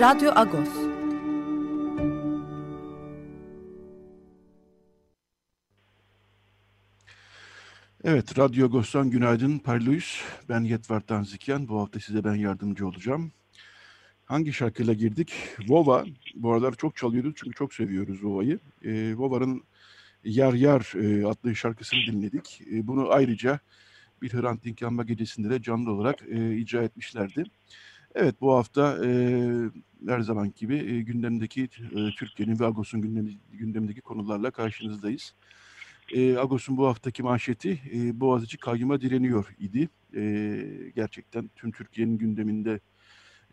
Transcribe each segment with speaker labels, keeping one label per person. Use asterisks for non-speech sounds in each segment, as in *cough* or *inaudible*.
Speaker 1: Radyo Agos.
Speaker 2: Evet, Radyo Agos'tan günaydın Parluyuz. Ben Yetvar Tanzikyan. Bu hafta size ben yardımcı olacağım. Hangi şarkıyla girdik? Vova. Bu aralar çok çalıyoruz çünkü çok seviyoruz Vova'yı. E, Vova'nın Yar Yar e, adlı şarkısını dinledik. E, bunu ayrıca bir Hrant Dink yanma gecesinde de canlı olarak e, icra etmişlerdi. Evet bu hafta e, her zaman gibi e, gündemdeki e, Türkiye'nin ve Agos'un gündemi, gündemindeki konularla karşınızdayız. E, Agos'un bu haftaki manşeti e, Boğaziçi kayyuma direniyor idi. E, gerçekten tüm Türkiye'nin gündeminde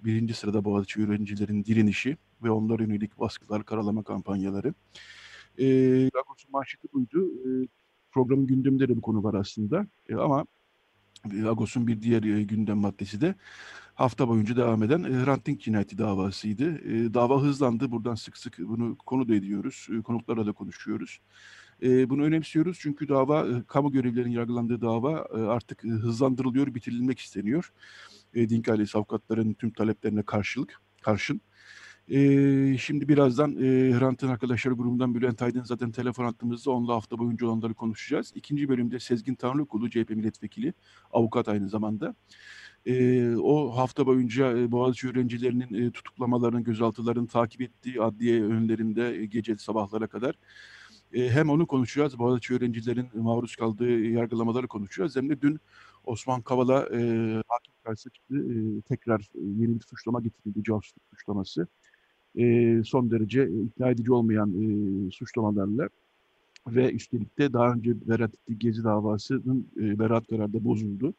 Speaker 2: birinci sırada Boğaziçi öğrencilerin direnişi ve onlara yönelik baskılar, karalama kampanyaları. E, Agos'un manşeti buydu. E, programın gündeminde de bu konu var aslında. E, ama Agos'un bir diğer e, gündem maddesi de hafta boyunca devam eden e, Hrant Dink cinayeti davasıydı. E, dava hızlandı. Buradan sık sık bunu konu da ediyoruz. E, konuklarla da konuşuyoruz. E, bunu önemsiyoruz çünkü dava, e, kamu görevlilerinin yargılandığı dava artık hızlandırılıyor, bitirilmek isteniyor. E, Dink ailesi avukatların tüm taleplerine karşılık, karşın. Şimdi birazdan e, Hrant'ın arkadaşları grubundan Bülent Aydın zaten telefon attığımızda onunla hafta boyunca olanları konuşacağız. İkinci bölümde Sezgin Tanrıkulu, CHP milletvekili, avukat aynı zamanda. E, o hafta boyunca e, Boğaziçi öğrencilerinin e, tutuklamalarını, gözaltılarını takip ettiği adliye önlerinde e, gece sabahlara kadar. E, hem onu konuşacağız, Boğaziçi öğrencilerin maruz kaldığı yargılamaları konuşacağız. Hem de dün Osman Kavala e, hakim karşısına çıktı. E, tekrar e, yeni bir suçlama getirildi, casusluk suçlaması. E, son derece ikna edici olmayan e, suçlamalarla ve üstelik de daha önce beraat ettiği Gezi davasının e, beraat kararı da bozuldu.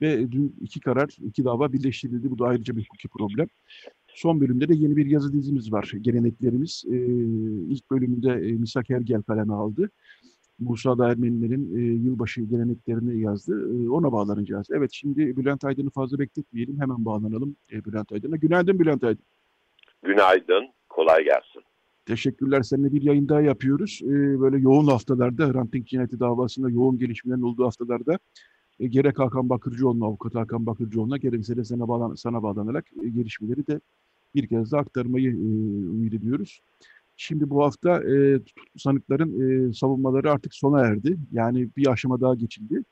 Speaker 2: Ve dün iki karar, iki dava birleştirildi. Bu da ayrıca bir hukuki problem. Son bölümde de yeni bir yazı dizimiz var. Geleneklerimiz. Ee, ilk bölümünde e, Misak Ergel kaleme aldı. Musa da Ermenilerin e, yılbaşı geleneklerini yazdı. E, ona bağlanacağız. Evet şimdi Bülent Aydın'ı fazla bekletmeyelim. Hemen bağlanalım e, Bülent Aydın'a. Günaydın Bülent Aydın.
Speaker 3: Günaydın. Kolay gelsin.
Speaker 2: Teşekkürler. Seninle bir yayın daha yapıyoruz. Ee, böyle yoğun haftalarda, Hrant Dink cinayeti davasında yoğun gelişmelerin olduğu haftalarda e, gerek Hakan Bakırcıoğlu'na, avukat Hakan Bakırcıoğlu'na gerekse de sana, bağlan sana bağlanarak e, gelişmeleri de bir kez daha aktarmayı e, ümit ediyoruz. Şimdi bu hafta e, sanıkların e, savunmaları artık sona erdi. Yani bir aşama daha geçildi.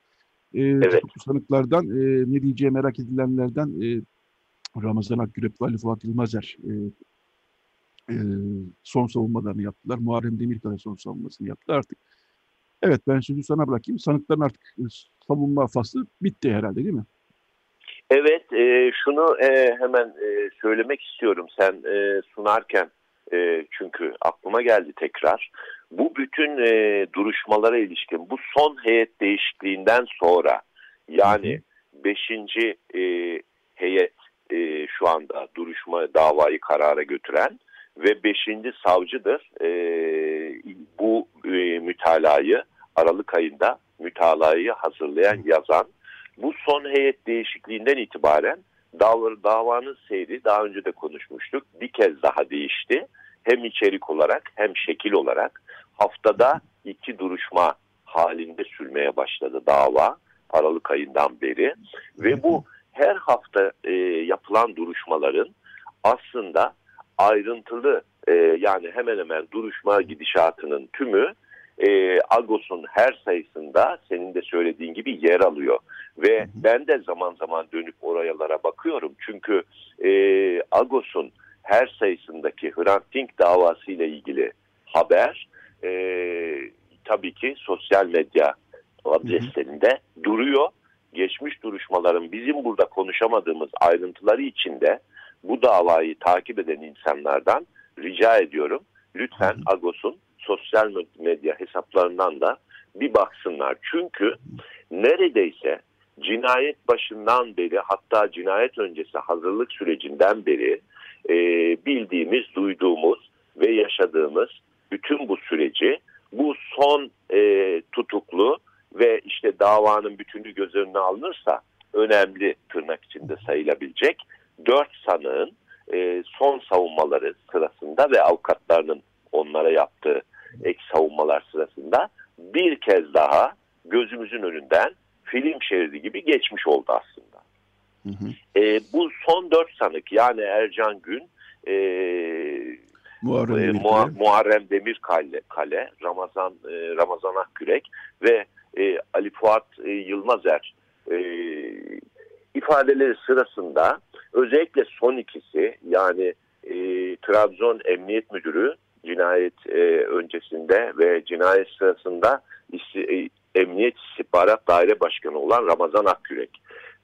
Speaker 2: E, evet. sanıklardan e, ne diyeceği merak edilenlerden e, Ramazan Akgürep ve Ali Fuat Yılmazer e, e, son savunmalarını yaptılar. Muharrem Demirkaya son savunmasını yaptı. Artık Evet ben sözü sana bırakayım. Sanıkların artık e, savunma faslı bitti herhalde değil mi?
Speaker 3: Evet e, şunu e, hemen e, söylemek istiyorum. Sen e, sunarken e, çünkü aklıma geldi tekrar. Bu bütün e, duruşmalara ilişkin bu son heyet değişikliğinden sonra yani 5. E, heyet e, şu anda duruşma davayı karara götüren ve 5. savcıdır e, bu e, mütalayı Aralık ayında mütalayı hazırlayan, yazan bu son heyet değişikliğinden itibaren dav davanın seyri daha önce de konuşmuştuk. Bir kez daha değişti. Hem içerik olarak hem şekil olarak haftada iki duruşma halinde sürmeye başladı dava Aralık ayından beri. Ve bu her hafta e, yapılan duruşmaların aslında ayrıntılı e, yani hemen hemen duruşma gidişatının tümü e, Agos'un her sayısında senin de söylediğin gibi yer alıyor. Ve ben de zaman zaman dönüp orayalara bakıyorum. Çünkü e, Agos'un her sayısındaki Hrant Dink davası ile ilgili haber e, tabii ki sosyal medya adreslerinde duruyor. Geçmiş duruşmaların bizim burada konuşamadığımız ayrıntıları içinde bu davayı takip eden insanlardan rica ediyorum. Lütfen Agos'un sosyal medya hesaplarından da bir baksınlar. Çünkü neredeyse cinayet başından beri hatta cinayet öncesi hazırlık sürecinden beri e, bildiğimiz, duyduğumuz ve yaşadığımız bütün bu süreci bu son e, tutuklu ve işte davanın bütünü göz önüne alınırsa önemli tırnak içinde sayılabilecek dört sanığın e, son savunmaları sırasında ve avukatlarının onlara yaptığı ek savunmalar sırasında bir kez daha gözümüzün önünden film şeridi gibi geçmiş oldu aslında. Hı hı. E, bu son dört sanık yani Ercan Gün, e, Muharrem, e, Muha, Muharrem Demirkale, Kale, Ramazan e, Ramazan Akkürek ve e, Ali Fuat e, Yılmazer e, ifadeleri sırasında özellikle son ikisi yani e, Trabzon Emniyet Müdürü cinayet e, öncesinde ve cinayet sırasında e, Emniyet İstihbarat Daire Başkanı olan Ramazan Akkürek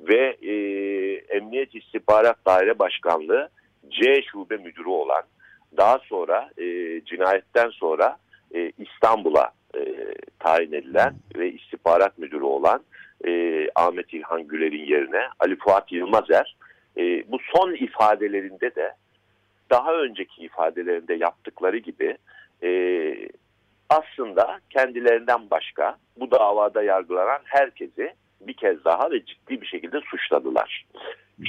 Speaker 3: ve e, Emniyet İstihbarat Daire Başkanlığı C Şube Müdürü olan daha sonra e, cinayetten sonra e, İstanbul'a e, tayin edilen ve istihbarat müdürü olan e, Ahmet İlhan Güler'in yerine Ali Fuat Yılmazer e, bu son ifadelerinde de daha önceki ifadelerinde yaptıkları gibi e, aslında kendilerinden başka bu davada yargılanan herkesi bir kez daha ve ciddi bir şekilde suçladılar.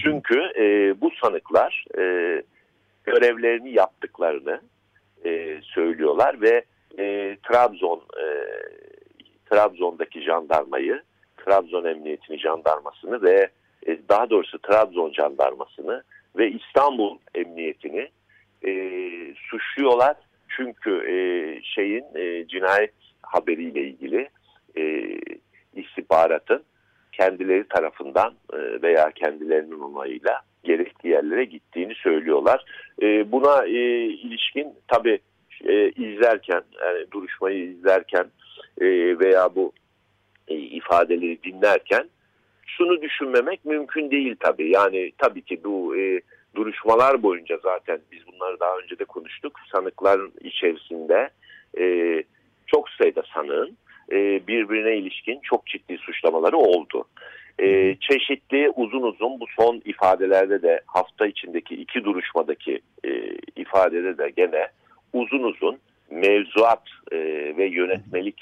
Speaker 3: Çünkü e, bu sanıklar e, görevlerini yaptıklarını e, söylüyorlar ve e, Trabzon e, Trabzon'daki jandarmayı, Trabzon Emniyetini jandarmasını ve e, daha doğrusu Trabzon jandarmasını ve İstanbul Emniyetini e, suçluyorlar. Çünkü e, şeyin e, cinayet haberiyle ilgili e, istihbaratın kendileri tarafından e, veya kendilerinin onayıyla gerekli yerlere gittiğini söylüyorlar. E, buna e, ilişkin tabi e, izlerken, yani duruşmayı izlerken e, veya bu e, ifadeleri dinlerken şunu düşünmemek mümkün değil tabi. Yani tabii ki bu e, duruşmalar boyunca zaten biz bunları daha önce de konuştuk. Sanıkların içerisinde e, çok sayıda sanığın e, birbirine ilişkin çok ciddi suçlamaları oldu. E, çeşitli uzun uzun bu son ifadelerde de hafta içindeki iki duruşmadaki e, ifadede de gene uzun uzun mevzuat e, ve yönetmelik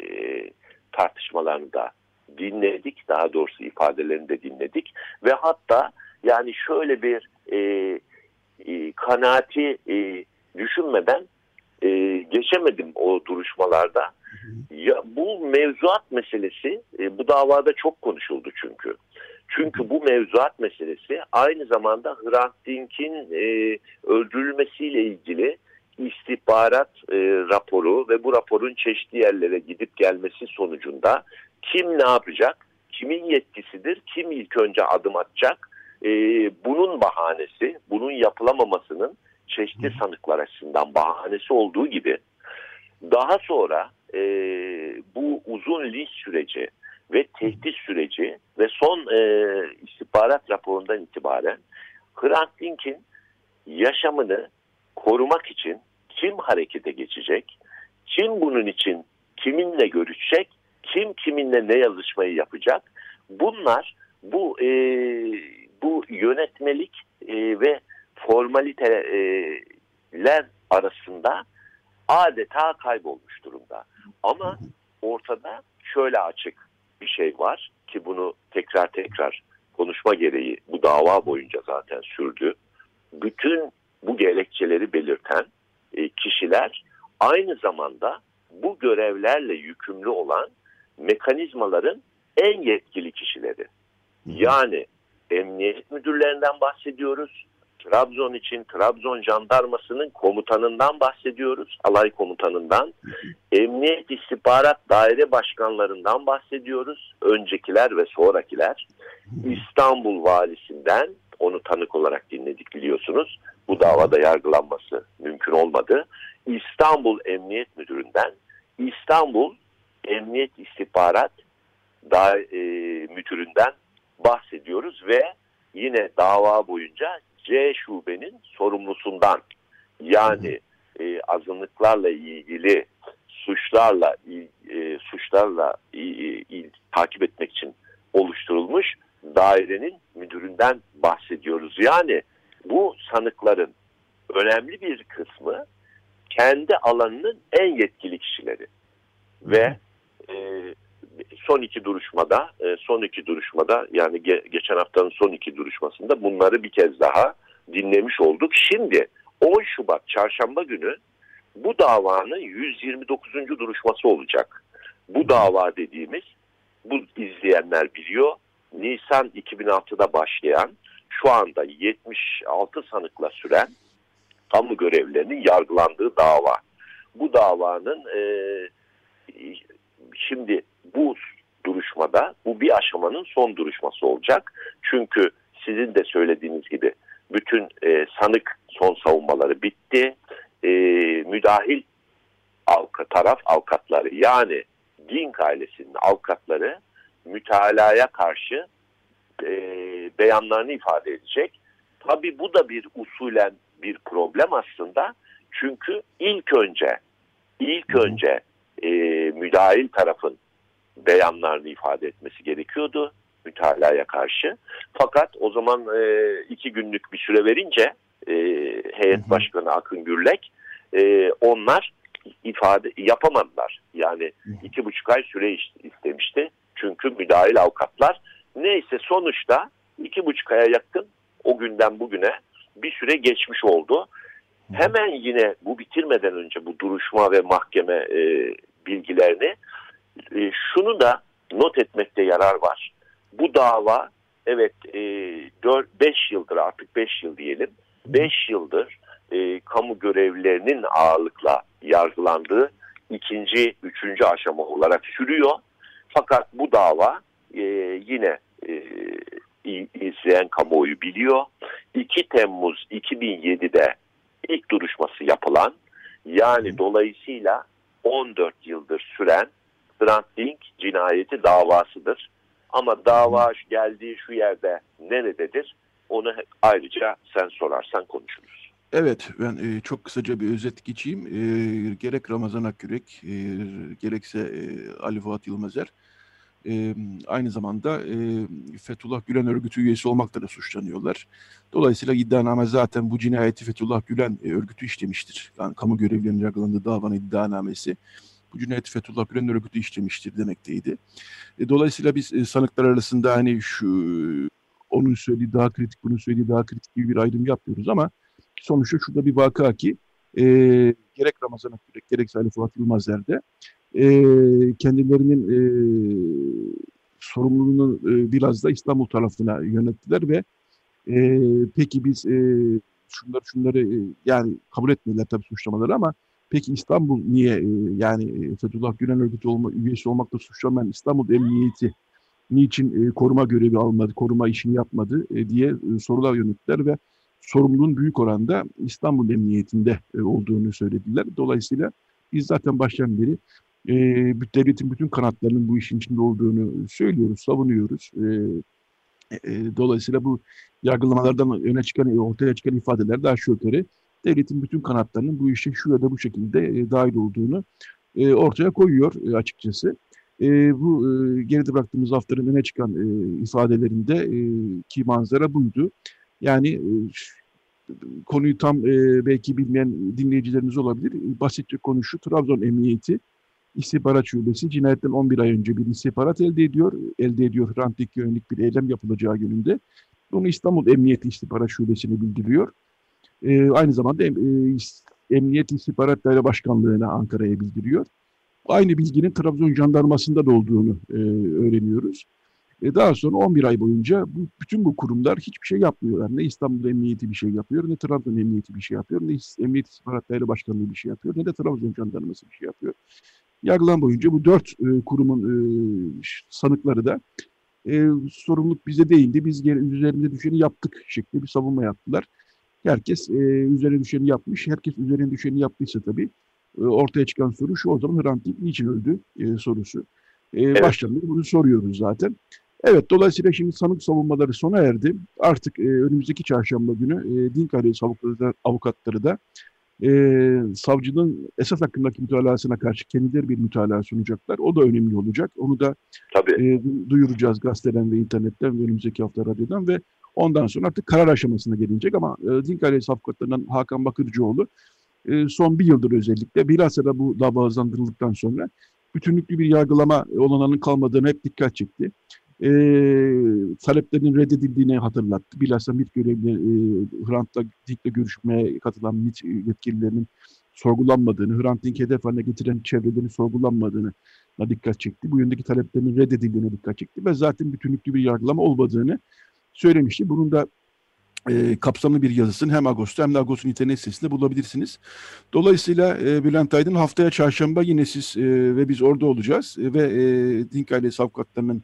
Speaker 3: e, tartışmalarını da dinledik. Daha doğrusu ifadelerini de dinledik. Ve hatta yani şöyle bir e, e, kanaati e, düşünmeden e, geçemedim o duruşmalarda. Ya bu mevzuat meselesi e, bu davada çok konuşuldu çünkü. Çünkü bu mevzuat meselesi aynı zamanda Hrant Dink'in e, öldürülmesiyle ilgili istihbarat e, raporu ve bu raporun çeşitli yerlere gidip gelmesi sonucunda kim ne yapacak, kimin yetkisidir, kim ilk önce adım atacak, e, bunun bahanesi, bunun yapılamamasının çeşitli sanıklar açısından bahanesi olduğu gibi daha sonra e, bu uzun linç süreci ve tehdit süreci ve son e, istihbarat raporundan itibaren Hrant Dink'in yaşamını korumak için kim harekete geçecek, kim bunun için kiminle görüşecek, kim kiminle ne yazışmayı yapacak bunlar bu e, bu yönetmelik e, ve formaliteler arasında adeta kaybolmuş durumda. Ama ortada şöyle açık bir şey var ki bunu tekrar tekrar konuşma gereği bu dava boyunca zaten sürdü. Bütün bu gerekçeleri belirten e, kişiler aynı zamanda bu görevlerle yükümlü olan mekanizmaların en yetkili kişileri. Yani emniyet müdürlerinden bahsediyoruz. Trabzon için Trabzon jandarmasının komutanından bahsediyoruz. Alay komutanından. Emniyet istihbarat daire başkanlarından bahsediyoruz. Öncekiler ve sonrakiler. İstanbul valisinden onu tanık olarak dinledik biliyorsunuz. Bu davada yargılanması mümkün olmadı. İstanbul Emniyet Müdürü'nden İstanbul Emniyet İstihbarat da, e, Müdürü'nden bahsediyoruz ve yine dava boyunca C şubenin sorumlusundan yani e, azınlıklarla ilgili suçlarla e, suçlarla e, e, takip etmek için oluşturulmuş dairenin müdüründen bahsediyoruz. Yani bu sanıkların önemli bir kısmı kendi alanının en yetkili kişileri ve e, son iki duruşmada e, son iki duruşmada yani ge, geçen haftanın son iki duruşmasında bunları bir kez daha dinlemiş olduk. Şimdi 10 Şubat çarşamba günü bu davanın 129. duruşması olacak. Bu dava dediğimiz bu izleyenler biliyor. Nisan 2006'da başlayan şu anda 76 sanıkla süren kamu görevlilerinin yargılandığı dava. Bu davanın e, şimdi bu duruşmada bu bir aşamanın son duruşması olacak. Çünkü sizin de söylediğiniz gibi bütün e, sanık son savunmaları bitti. E, müdahil avukat, taraf avukatları yani Dink ailesinin avukatları mütalaya karşı e, beyanlarını ifade edecek. Tabi bu da bir usulen bir problem aslında. Çünkü ilk önce ilk önce e, müdahil tarafın beyanlarını ifade etmesi gerekiyordu mütalaya karşı. Fakat o zaman e, iki günlük bir süre verince e, heyet başkanı Akın Gürlek e, onlar ifade yapamadılar. Yani iki buçuk ay süre istemişti. Çünkü müdahil avukatlar neyse sonuçta iki buçuk aya yakın o günden bugüne bir süre geçmiş oldu. Hemen yine bu bitirmeden önce bu duruşma ve mahkeme e, bilgilerini e, şunu da not etmekte yarar var. Bu dava evet e, 4 5 yıldır artık 5 yıl diyelim. 5 yıldır e, kamu görevlilerinin ağırlıkla yargılandığı ikinci, üçüncü aşama olarak sürüyor. Fakat bu dava e, yine e, izleyen kamuoyu biliyor. 2 Temmuz 2007'de ilk duruşması yapılan yani dolayısıyla 14 yıldır süren Hrant Dink cinayeti davasıdır. Ama dava geldiği şu yerde nerededir? Onu ayrıca sen sorarsan konuşuruz.
Speaker 2: Evet, ben e, çok kısaca bir özet geçeyim. E, gerek Ramazan Akkürek, e, gerekse e, Ali Fuat Yılmazer e, aynı zamanda e, Fethullah Gülen örgütü üyesi olmakla da suçlanıyorlar. Dolayısıyla iddianame zaten bu cinayeti Fethullah Gülen e, örgütü işlemiştir. Yani kamu görevlilerinin yargılandığı davanın iddianamesi bu cinayeti Fethullah Gülen örgütü işlemiştir demekteydi. E, dolayısıyla biz e, sanıklar arasında hani şu onun söylediği daha kritik, bunun söylediği daha kritik gibi bir ayrım yapmıyoruz ama sonuçta şurada bir vaka ki e, gerek Ramazan Akgürek gerekse Ali Fuat Yılmazer'de e, kendilerinin e, sorumluluğunu e, biraz da İstanbul tarafına yönettiler ve e, peki biz e, şunları şunları e, yani kabul etmediler tabii suçlamaları ama peki İstanbul niye e, yani e, Fethullah Gülen örgütü olma, üyesi olmakla suçlanan İstanbul Emniyeti niçin e, koruma görevi almadı, koruma işini yapmadı e, diye e, sorular yönettiler ve sorumluluğun büyük oranda İstanbul Emniyetinde e, olduğunu söylediler. Dolayısıyla biz zaten baştan beri e, devletin bütün kanatlarının bu işin içinde olduğunu söylüyoruz, savunuyoruz. E, e, dolayısıyla bu yargılamalardan öne çıkan, ortaya çıkan ifadeler daha yukarı devletin bütün kanatlarının bu işe şu ya da bu şekilde e, dahil olduğunu e, ortaya koyuyor e, açıkçası. E, bu e, geride bıraktığımız haftanın öne çıkan e, ifadelerinde e, ki manzara buydu. Yani e, konuyu tam e, belki bilmeyen dinleyicilerimiz olabilir. Basitçe konu şu, Trabzon Emniyeti İstihbarat Şubesi cinayetten 11 ay önce bir istihbarat elde ediyor. Elde ediyor Hrant Dink yönelik bir eylem yapılacağı yönünde. Bunu İstanbul Emniyet İstihbarat Şubesi'ne bildiriyor. E, aynı zamanda e, Emniyet İstihbarat Daire Başkanlığı'na Ankara'ya bildiriyor. Aynı bilginin Trabzon jandarmasında da olduğunu e, öğreniyoruz. E daha sonra 11 ay boyunca bu, bütün bu kurumlar hiçbir şey yapmıyorlar. Ne İstanbul Emniyeti bir şey yapıyor, ne Trabzon Emniyeti bir şey yapıyor, ne Emniyet İstihbarat Daire Başkanlığı bir şey yapıyor, ne de Trabzon Jandarması bir şey yapıyor. Yargılan boyunca bu dört e, kurumun e, sanıkları da e, sorumluluk bize değildi, biz üzerinde düşeni yaptık şeklinde bir savunma yaptılar. Herkes e, üzerine düşeni yapmış, herkes üzerine düşeni yaptıysa tabii e, ortaya çıkan soru şu o zaman Hrant Dink niçin öldü e, sorusu. E, evet. Baştan bunu soruyoruz zaten. Evet, dolayısıyla şimdi sanık savunmaları sona erdi. Artık e, önümüzdeki çarşamba günü e, Dink ailesi avukatları, avukatları da e, savcının esas hakkındaki mütalasına karşı kendileri bir mütalaa sunacaklar. O da önemli olacak. Onu da
Speaker 3: Tabii.
Speaker 2: E, duyuracağız gazeteden ve internetten ve önümüzdeki hafta radyodan ve ondan sonra artık karar aşamasına gelinecek ama e, Dinkale Safkatlarından Hakan Bakırcıoğlu e, son bir yıldır özellikle bilhassa da bu dava hızlandırıldıktan sonra bütünlüklü bir yargılama olanağının kalmadığını hep dikkat çekti. E, taleplerinin reddedildiğini hatırlattı. Bilhassa MİT görevli e, Hrant'la Dink'le görüşmeye katılan MİT yetkililerinin sorgulanmadığını, Hrant Dink'i hedef haline getiren çevrelerin sorgulanmadığını dikkat çekti. Bu yöndeki taleplerinin reddedildiğine dikkat çekti ve zaten bütünlüklü bir yargılama olmadığını söylemişti. Bunun da e, kapsamlı bir yazısını hem Ağustos'ta hem de Ağustos'un internet sitesinde bulabilirsiniz. Dolayısıyla e, Bülent Aydın haftaya çarşamba yine siz e, ve biz orada olacağız e, ve e, Dink ailesi avukatlarının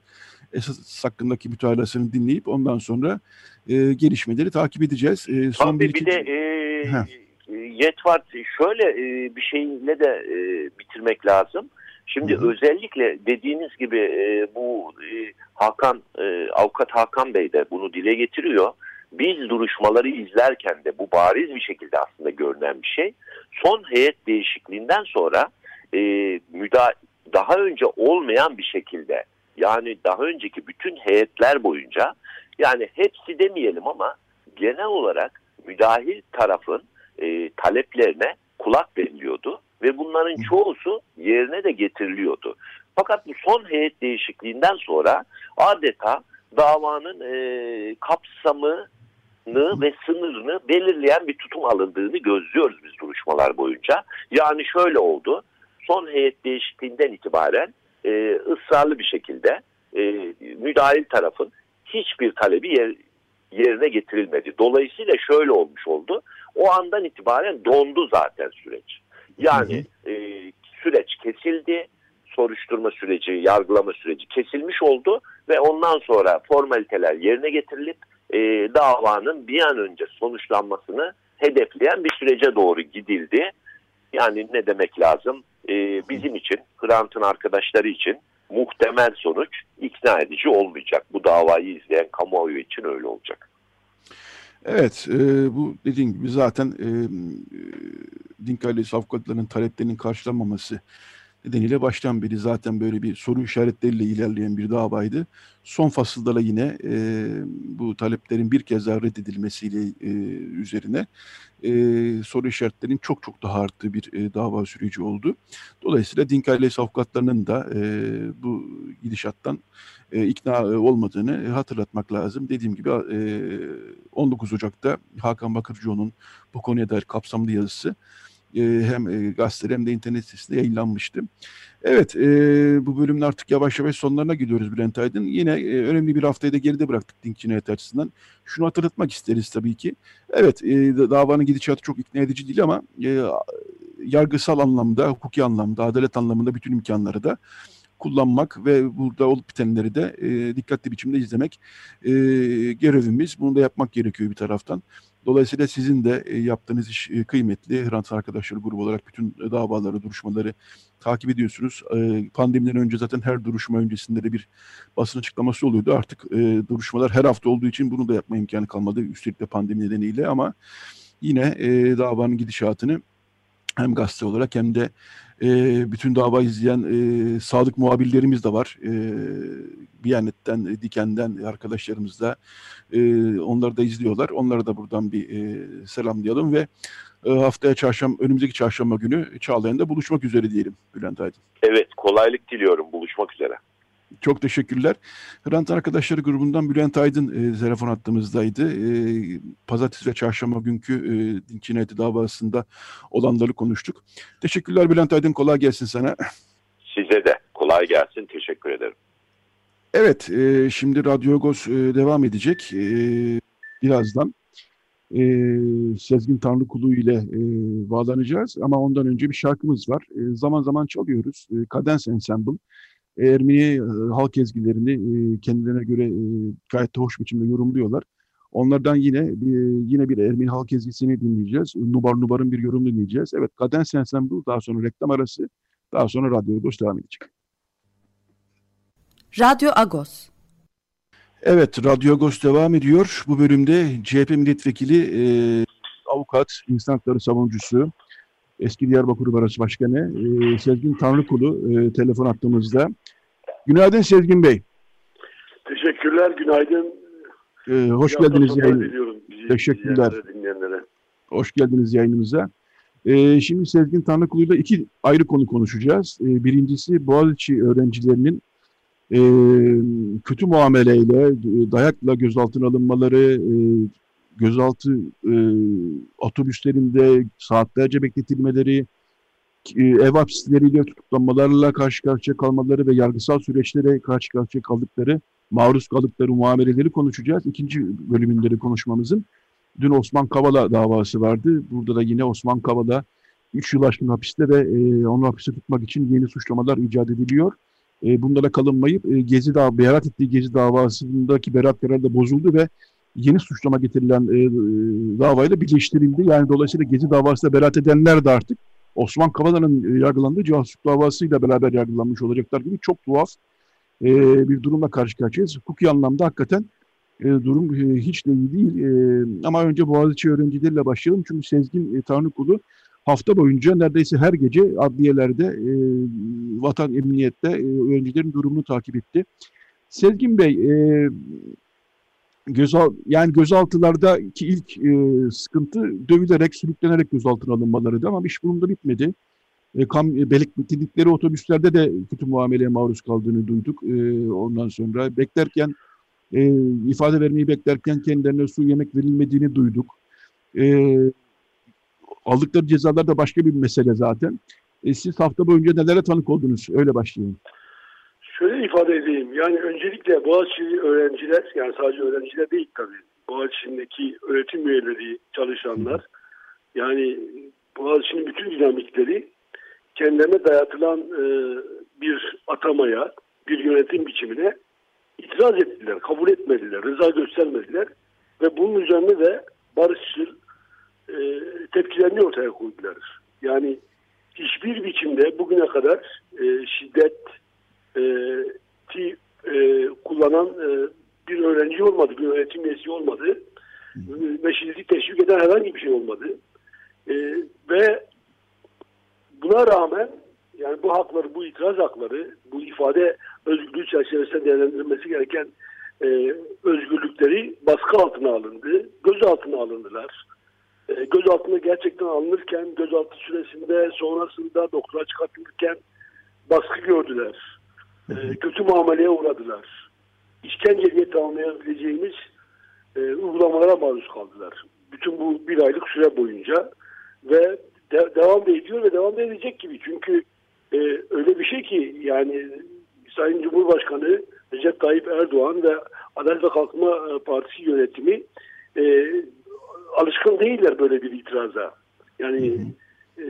Speaker 2: esas hakkındaki mütalasını dinleyip ondan sonra e, gelişmeleri takip edeceğiz.
Speaker 3: E, son Abi bir, iki... bir de e, Yetvart şöyle e, bir şeyle de e, bitirmek lazım. Şimdi Hı-hı. özellikle dediğiniz gibi e, bu e, Hakan e, avukat Hakan Bey de bunu dile getiriyor. Biz duruşmaları izlerken de bu bariz bir şekilde aslında görünen bir şey. Son heyet değişikliğinden sonra e, müda daha önce olmayan bir şekilde yani daha önceki bütün heyetler boyunca yani hepsi demeyelim ama genel olarak müdahil tarafın e, taleplerine kulak veriliyordu ve bunların çoğusu yerine de getiriliyordu. Fakat bu son heyet değişikliğinden sonra adeta davanın e, kapsamını ve sınırını belirleyen bir tutum alındığını gözlüyoruz biz duruşmalar boyunca. Yani şöyle oldu. Son heyet değişikliğinden itibaren e, ısrarlı bir şekilde e, müdahil tarafın hiçbir talebi yer, yerine getirilmedi. Dolayısıyla şöyle olmuş oldu. O andan itibaren dondu zaten süreç. Yani e, süreç kesildi, soruşturma süreci, yargılama süreci kesilmiş oldu ve ondan sonra formaliteler yerine getirilip e, davanın bir an önce sonuçlanmasını hedefleyen bir sürece doğru gidildi. Yani ne demek lazım? E, bizim için, Hrant'ın arkadaşları için muhtemel sonuç ikna edici olmayacak. Bu davayı izleyen kamuoyu için öyle olacak.
Speaker 2: Evet, e, bu dediğim gibi zaten e, Dink ailesi avukatlarının taleplerinin karşılanmaması nedeniyle baştan beri zaten böyle bir soru işaretleriyle ilerleyen bir davaydı. Son fasılda yine e, bu taleplerin bir kez daha reddedilmesiyle e, üzerine e, soru işaretlerinin çok çok daha arttığı bir e, dava süreci oldu. Dolayısıyla Dink ailesi avukatlarının da e, bu gidişattan e, ikna e, olmadığını hatırlatmak lazım. Dediğim gibi e, 19 Ocak'ta Hakan Bakırcıoğlu'nun bu konuya dair kapsamlı yazısı e, hem e, gazetede hem de internet sitesinde yayınlanmıştı. Evet, e, bu bölümün artık yavaş yavaş sonlarına gidiyoruz Bülent Aydın. Yine e, önemli bir haftayı da geride bıraktık Dink Cinayet açısından. Şunu hatırlatmak isteriz tabii ki. Evet, e, davanın gidişatı çok ikna edici değil ama e, yargısal anlamda, hukuki anlamda, adalet anlamında bütün imkanları da kullanmak ve burada olup bitenleri de e, dikkatli biçimde izlemek e, görevimiz. Bunu da yapmak gerekiyor bir taraftan. Dolayısıyla sizin de e, yaptığınız iş e, kıymetli. Hrant Arkadaşları grubu olarak bütün davaları, duruşmaları takip ediyorsunuz. E, pandemiden önce zaten her duruşma öncesinde de bir basın açıklaması oluyordu. Artık duruşmalar her hafta olduğu için bunu da yapma imkanı kalmadı. Üstelik de pandemi nedeniyle ama yine davanın gidişatını hem gazete olarak hem de e, bütün dava izleyen e, sadık muhabirlerimiz de var. E, Biyanet'ten, Diken'den arkadaşlarımız da e, onları da izliyorlar. Onlara da buradan bir e, selamlayalım ve e, haftaya çarşamba, önümüzdeki çarşamba günü Çağlayan'da buluşmak üzere diyelim Bülent Aydın.
Speaker 3: Evet, kolaylık diliyorum. Buluşmak üzere.
Speaker 2: Çok teşekkürler. Hrant Arkadaşları grubundan Bülent Aydın e, telefon hattımızdaydı. E, Pazartesi ve çarşamba günkü e, din cinayeti davasında olanları konuştuk. Teşekkürler Bülent Aydın. Kolay gelsin sana.
Speaker 3: Size de kolay gelsin. Teşekkür ederim.
Speaker 2: Evet, e, şimdi Radyo Agos e, devam edecek. E, birazdan e, Sezgin Tanrıkulu ile e, bağlanacağız. Ama ondan önce bir şarkımız var. E, zaman zaman çalıyoruz. E, Cadence Ensemble. Ermeni e, halk ezgilerini e, kendilerine göre e, gayet de hoş biçimde yorumluyorlar. Onlardan yine yine bir Ermeni halk ezgisini dinleyeceğiz. Nubar Nubar'ın bir yorumunu dinleyeceğiz. Evet Kadens Ensemble daha sonra reklam arası daha sonra Radyo Agos devam edecek.
Speaker 1: Radyo Agos
Speaker 2: Evet Radyo Agos devam ediyor. Bu bölümde CHP milletvekili e, avukat, insan hakları savunucusu, eski Diyarbakır Barosu Başkanı e, Sezgin Tanrıkulu e, telefon attığımızda. Günaydın Sezgin Bey.
Speaker 4: Teşekkürler, günaydın.
Speaker 2: E, hoş
Speaker 4: İyi
Speaker 2: geldiniz
Speaker 4: hafta
Speaker 2: yayın.
Speaker 4: diliyorum bizi
Speaker 2: Teşekkürler. Hoş geldiniz yayınımıza. E, şimdi Sezgin Tanrıkulu'yla iki ayrı konu konuşacağız. E, birincisi Boğaziçi öğrencilerinin e, kötü muameleyle, e, dayakla gözaltına alınmaları, e, gözaltı e, otobüslerinde saatlerce bekletilmeleri, e, ev hapisleriyle tutuklanmalarla karşı karşıya kalmaları ve yargısal süreçlere karşı karşıya kaldıkları, maruz kaldıkları muameleleri konuşacağız. İkinci bölümünde konuşmamızın. Dün Osman Kavala davası vardı. Burada da yine Osman Kavala 3 yıl aşkın hapiste ve e, onu hapiste tutmak için yeni suçlamalar icat ediliyor. E, bunlara kalınmayıp e, Gezi dav beraat ettiği Gezi davasındaki beraat kararı da bozuldu ve yeni suçlama getirilen e, e, davayla birleştirildi. Yani dolayısıyla Gezi davasında beraat edenler de artık Osman Kavala'nın e, yargılandığı casusluk davasıyla beraber yargılanmış olacaklar gibi çok tuhaf e, bir durumla karşı karşıyayız. Hukuki anlamda hakikaten e, durum e, hiç de iyi değil. E, ama önce Boğaziçi öğrencileriyle başlayalım. Çünkü Sezgin e, Tanrıkulu hafta boyunca neredeyse her gece adliyelerde, e, vatan emniyette e, öğrencilerin durumunu takip etti. Sezgin Bey, e, gözal yani gözaltılardaki ilk e, sıkıntı dövülerek, sürüklenerek gözaltına alınmalarıydı ama iş bunun da bitmedi. E, kam, e, bekledikleri otobüslerde de kötü muameleye maruz kaldığını duyduk. E, ondan sonra beklerken e, ifade vermeyi beklerken kendilerine su yemek verilmediğini duyduk. E, aldıkları cezalar da başka bir mesele zaten. E, siz hafta boyunca nelere tanık oldunuz? Öyle başlayalım.
Speaker 4: Şöyle ifade edeyim. Yani öncelikle Boğaziçi öğrenciler, yani sadece öğrenciler değil tabii. Boğaziçi'ndeki öğretim üyeleri, çalışanlar, yani Boğaziçi'nin bütün dinamikleri kendilerine dayatılan e, bir atamaya, bir yönetim biçimine itiraz ettiler, kabul etmediler, rıza göstermediler ve bunun üzerine de barışçıl e, tepkilerini ortaya koydular. Yani hiçbir biçimde bugüne kadar e, şiddet e, ti, e, kullanan e, bir öğrenci olmadı, bir öğretim üyesi olmadı şiddeti teşvik eden herhangi bir şey olmadı. E, ve buna rağmen yani bu hakları, bu itiraz hakları, bu ifade özgürlüğü çerçevesinde değerlendirilmesi gereken e, özgürlükleri baskı altına alındı, gözaltına alındılar. E, gözaltına gerçekten alınırken, gözaltı süresinde, sonrasında doktora çıkartılırken baskı gördüler. E, kötü muameleye uğradılar. İşkence diye tanımlayabileceğimiz e, uygulamalara maruz kaldılar. Bütün bu bir aylık süre boyunca ve de, devam da ediyor ve devam da edecek gibi. Çünkü e, öyle bir şey ki yani Sayın Cumhurbaşkanı Recep Tayyip Erdoğan ve Adalet ve Kalkınma Partisi yönetimi e, alışkın değiller böyle bir itiraza. Yani e,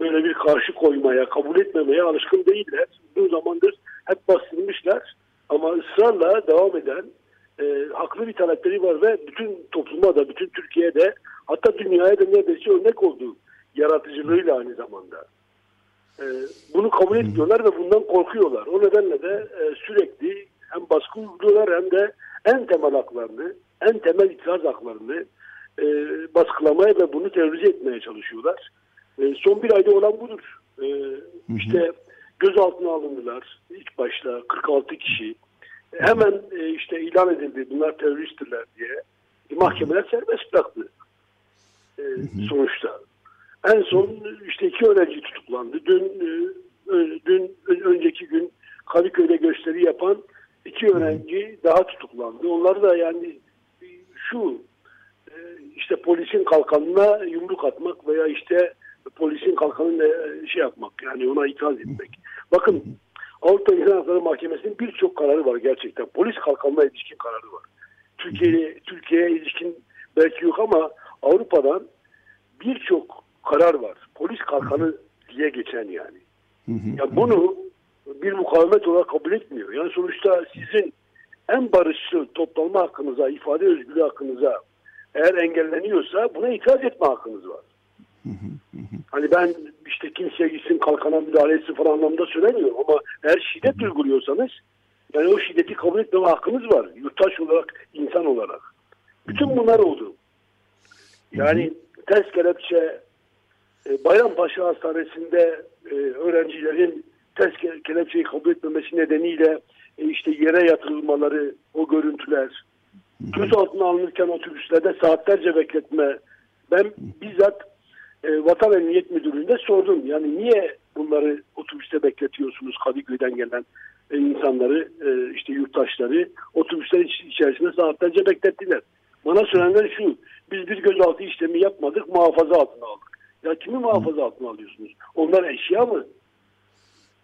Speaker 4: böyle bir karşı koymaya, kabul etmemeye alışkın değiller. Bu zamandır hep bastırmışlar ama ısrarla devam eden e, haklı bir talepleri var ve bütün topluma da, bütün Türkiye'de hatta dünyaya da neredeyse örnek oldu yaratıcılığıyla aynı zamanda. E, bunu kabul etmiyorlar ve bundan korkuyorlar. O nedenle de e, sürekli hem baskı uyguluyorlar hem de en temel haklarını, en temel itiraz haklarını e, baskılamaya ve bunu terörize etmeye çalışıyorlar. E, son bir ayda olan budur. E, işte gözaltına alındılar ilk başta 46 kişi. Hemen e, işte ilan edildi bunlar teröristtirler diye. E, mahkemeler serbest bıraktı e, sonuçta. En son işte iki öğrenci tutuklandı. Dün e, dün önceki gün Kadıköy'de gösteri yapan iki öğrenci daha tutuklandı. Onlar da yani şu e, işte polisin kalkanına yumruk atmak veya işte polisin kalkanına şey yapmak yani ona itiraz etmek. Bakın Avrupa İnsan Hakları Mahkemesi'nin birçok kararı var gerçekten. Polis kalkanına ilişkin kararı var. Türkiye'ye Türkiye'ye ilişkin belki yok ama Avrupa'dan birçok karar var. Polis kalkanı diye geçen yani. Ya bunu bir mukavemet olarak kabul etmiyor. Yani sonuçta sizin en barışçıl toplanma hakkınıza, ifade özgürlüğü hakkınıza eğer engelleniyorsa buna itiraz etme hakkınız var. Hani ben işte kimseye gitsin kalkana müdahale etsin falan anlamda söylemiyorum ama eğer şiddet uyguluyorsanız yani o şiddeti kabul etmeme hakkınız var. Yurttaş olarak, insan olarak. Bütün bunlar oldu. Yani ters kelepçe e, Bayrampaşa Hastanesi'nde e, öğrencilerin ters kelepçeyi kabul etmemesi nedeniyle e, işte yere yatırılmaları, o görüntüler, gözaltına alınırken otobüslerde saatlerce bekletme. Ben bizzat e, Vatan Emniyet Müdürlüğü'nde sordum. Yani niye bunları otobüste bekletiyorsunuz Kadıköy'den gelen e, insanları, e, işte yurttaşları otobüsler içerisinde saatlerce beklettiler. Bana söylenenler şu, biz bir gözaltı işlemi yapmadık, muhafaza altına aldık. Ya kimi muhafaza altına alıyorsunuz? Onlar eşya mı?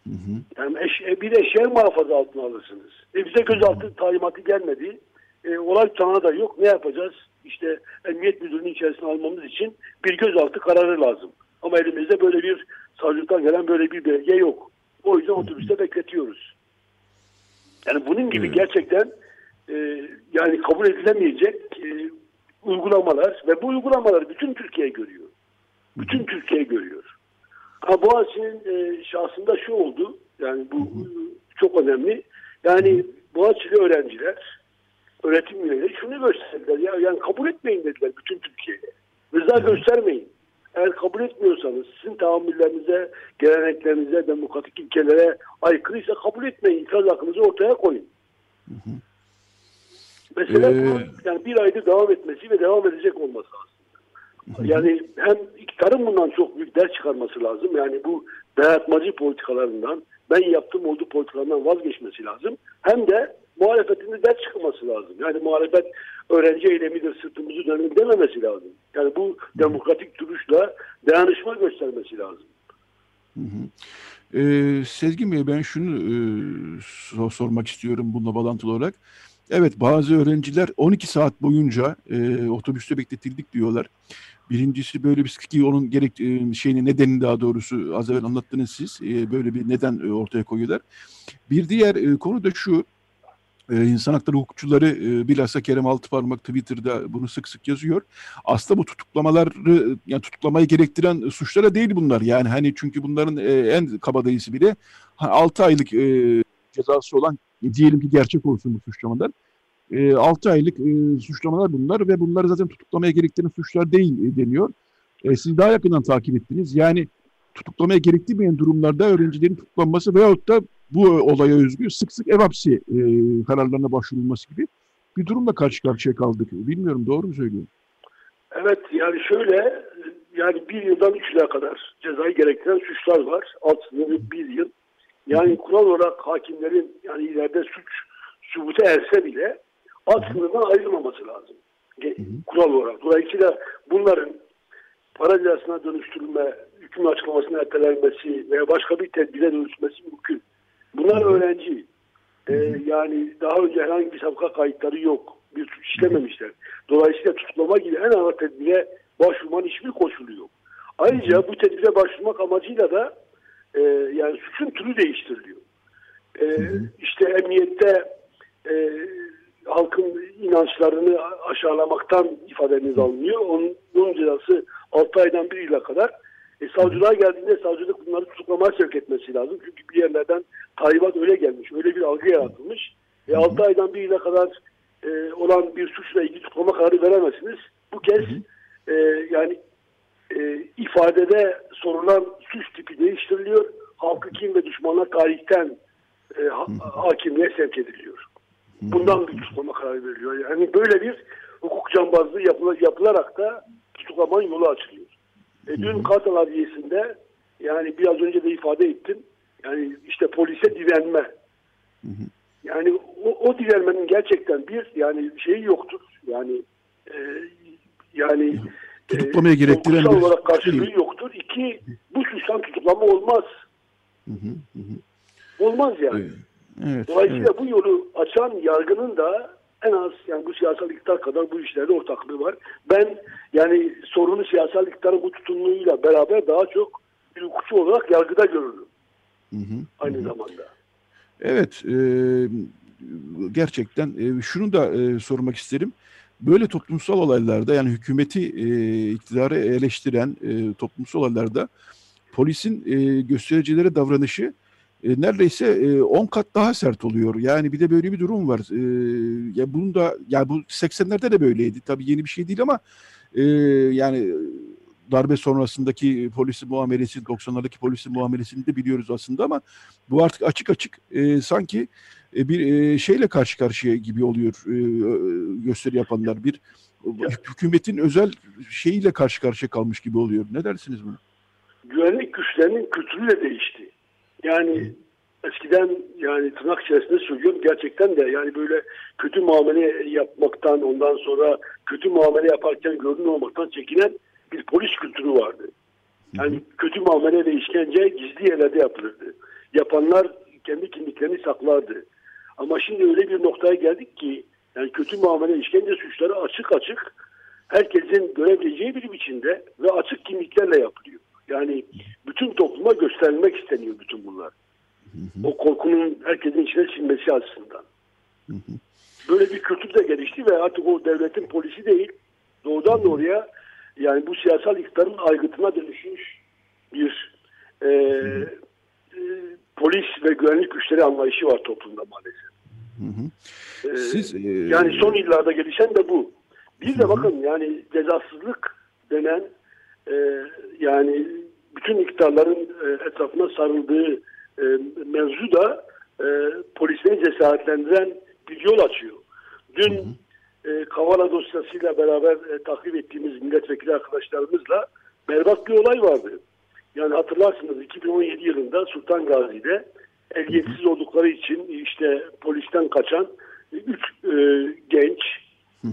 Speaker 4: Hı hı. Yani eş, e, bir eşya muhafaza altına alırsınız. E bize gözaltı talimatı gelmedi. E, olay tutanağı da yok. Ne yapacağız? İşte emniyet müdürlüğünün içerisine almamız için bir gözaltı kararı lazım. Ama elimizde böyle bir savcılıktan gelen böyle bir belge yok. O yüzden otobüste bekletiyoruz. Yani bunun gibi gerçekten e, yani kabul edilemeyecek e, uygulamalar ve bu uygulamalar bütün Türkiye görüyor. Bütün Türkiye görüyor. Ama Boğaziçi'nin e, şahsında şu oldu. Yani bu çok önemli. Yani Boğaziçi'li öğrenciler öğretim üyeleri şunu gösterdiler. Ya, yani kabul etmeyin dediler bütün Türkiye'ye. Rıza göstermeyin. Eğer kabul etmiyorsanız sizin tahammüllerinize, geleneklerinize, demokratik ilkelere aykırıysa kabul etmeyin. İtiraz hakkınızı ortaya koyun. Hı hı. Mesela ee... yani bir aydır devam etmesi ve devam edecek olması aslında. Yani hem iktidarın bundan çok büyük ders çıkarması lazım. Yani bu dayatmacı politikalarından, ben yaptım olduğu politikalarından vazgeçmesi lazım. Hem de muhalefetin de çıkması lazım. Yani muhalefet öğrenci eylemidir, sırtımızı dönün dememesi lazım. Yani bu demokratik duruşla dayanışma göstermesi lazım.
Speaker 2: Hı hı. Ee, Sezgin Bey ben şunu e, sormak istiyorum bununla bağlantılı olarak. Evet bazı öğrenciler 12 saat boyunca e, otobüste bekletildik diyorlar. Birincisi böyle bir ki onun gerek e, şeyini nedeni daha doğrusu az evvel anlattınız siz. E, böyle bir neden e, ortaya koyuyorlar. Bir diğer e, konu da şu. Ee, insan hakları hukukçuları e, bilhassa Kerem Altıparmak Twitter'da bunu sık sık yazıyor. Aslında bu tutuklamaları yani tutuklamayı gerektiren suçlara değil bunlar. Yani hani çünkü bunların e, en kabadayısı bile 6 aylık e, cezası olan diyelim ki gerçek olsun bu suçlamalar. E, 6 aylık e, suçlamalar bunlar ve bunları zaten tutuklamaya gerektiren suçlar değil e, deniyor. E, siz daha yakından takip ettiniz. Yani tutuklamaya gerektirmeyen durumlarda öğrencilerin tutuklanması veyahut da bu olaya özgü sık sık ev hapsi e, kararlarına başvurulması gibi bir durumla karşı karşıya kaldık. Bilmiyorum doğru mu söylüyorum?
Speaker 4: Evet yani şöyle yani bir yıldan üç yıla kadar cezayı gerektiren suçlar var. Alt sınırı bir yıl. Yani kural olarak hakimlerin yani ileride suç sübute erse bile alt sınırdan ayrılmaması lazım. Kural olarak. Dolayısıyla bunların para cezasına dönüştürülme, hüküm açıklamasına ertelenmesi veya başka bir tedbire dönüşmesi mümkün. Bunlar öğrenci. Ee, yani daha önce herhangi bir sabıka kayıtları yok. Bir suç işlememişler. Dolayısıyla tutuklama gibi en ağır tedbire başvurmanın hiçbir koşulu yok. Ayrıca bu tedbire başvurmak amacıyla da e, yani suçun türü değiştiriliyor. E, işte emniyette e, halkın inançlarını aşağılamaktan ifadeniz alınıyor. Onun, bunun cezası 6 aydan 1 yıla kadar e, savcılığa geldiğinde savcılık bunları tutuklamaya sevk etmesi lazım. Çünkü bir yerlerden talimat öyle gelmiş, öyle bir algı yaratılmış. E, 6 aydan bir yıla kadar e, olan bir suçla ilgili tutuklama kararı veremezsiniz. Bu kez e, yani e, ifadede sorulan suç tipi değiştiriliyor. Halkı kim ve düşmanlar tarihten e, ha, hakimliğe sevk ediliyor. Bundan bir tutuklama kararı veriliyor. Yani böyle bir hukuk cambazlığı yapılarak da tutuklamanın yolu açılıyor. E, dün Kartal Adliyesi'nde yani biraz önce de ifade ettim. Yani işte polise direnme. Hı hı. Yani o, o direnmenin gerçekten bir yani şeyi yoktur. Yani e, yani
Speaker 2: tutuklamaya e, gerektiren bir
Speaker 4: olarak karşılığı şey. yoktur. İki bu suçtan tutuklama olmaz. Hı hı hı. Olmaz yani. Evet, Dolayısıyla evet. bu yolu açan yargının da en az yani bu siyasal iktidar kadar bu işlerde ortaklığı var. Ben yani sorunu siyasal iktidarın bu tutumluluğuyla beraber daha çok bir hukukçu olarak yargıda görürüm. Hı hı, Aynı hı. zamanda.
Speaker 2: Evet, e, gerçekten e, şunu da e, sormak isterim. Böyle toplumsal olaylarda yani hükümeti, e, iktidarı eleştiren e, toplumsal olaylarda polisin e, göstericilere davranışı e, neredeyse 10 e, kat daha sert oluyor. Yani bir de böyle bir durum var. E, ya bunun da ya bu 80'lerde de böyleydi. Tabii yeni bir şey değil ama e, yani darbe sonrasındaki polisi muamelesi, 90'lardaki polisi muamelesini de biliyoruz aslında ama bu artık açık açık e, sanki e, bir e, şeyle karşı karşıya gibi oluyor e, gösteri yapanlar. Bir hükümetin özel şeyiyle karşı karşıya kalmış gibi oluyor. Ne dersiniz buna?
Speaker 4: Güvenlik güçlerinin kültürü de değişti. Yani eskiden yani tırnak içerisinde söylüyorum gerçekten de yani böyle kötü muamele yapmaktan ondan sonra kötü muamele yaparken görünür olmaktan çekinen bir polis kültürü vardı. Yani kötü muamele ve işkence gizli yerlerde yapılırdı. Yapanlar kendi kimliklerini saklardı. Ama şimdi öyle bir noktaya geldik ki yani kötü muamele işkence suçları açık açık herkesin görebileceği bir biçimde ve açık kimliklerle yapılıyor. Yani bütün topluma gösterilmek isteniyor bütün bunlar. O korkunun herkesin içine sinmesi açısından. Böyle bir kültür de gelişti ve artık o devletin polisi değil doğrudan doğruya yani bu siyasal iktidarın aygıtına dönüşmüş bir e, e, polis ve güvenlik güçleri anlayışı var toplumda maalesef.
Speaker 2: Hı hı.
Speaker 4: Ee,
Speaker 2: Siz, e,
Speaker 4: yani son yıllarda gelişen de bu. Bir de bakın yani cezasızlık denen e, yani bütün iktidarların e, etrafına sarıldığı e, mevzu da e, polisleri cesaretlendiren bir yol açıyor. Dün Kavala dosyasıyla beraber takip ettiğimiz milletvekili arkadaşlarımızla berbat bir olay vardı. Yani hatırlarsınız 2017 yılında Sultan Gazi'de ehliyetsiz oldukları için işte polisten kaçan üç e, genç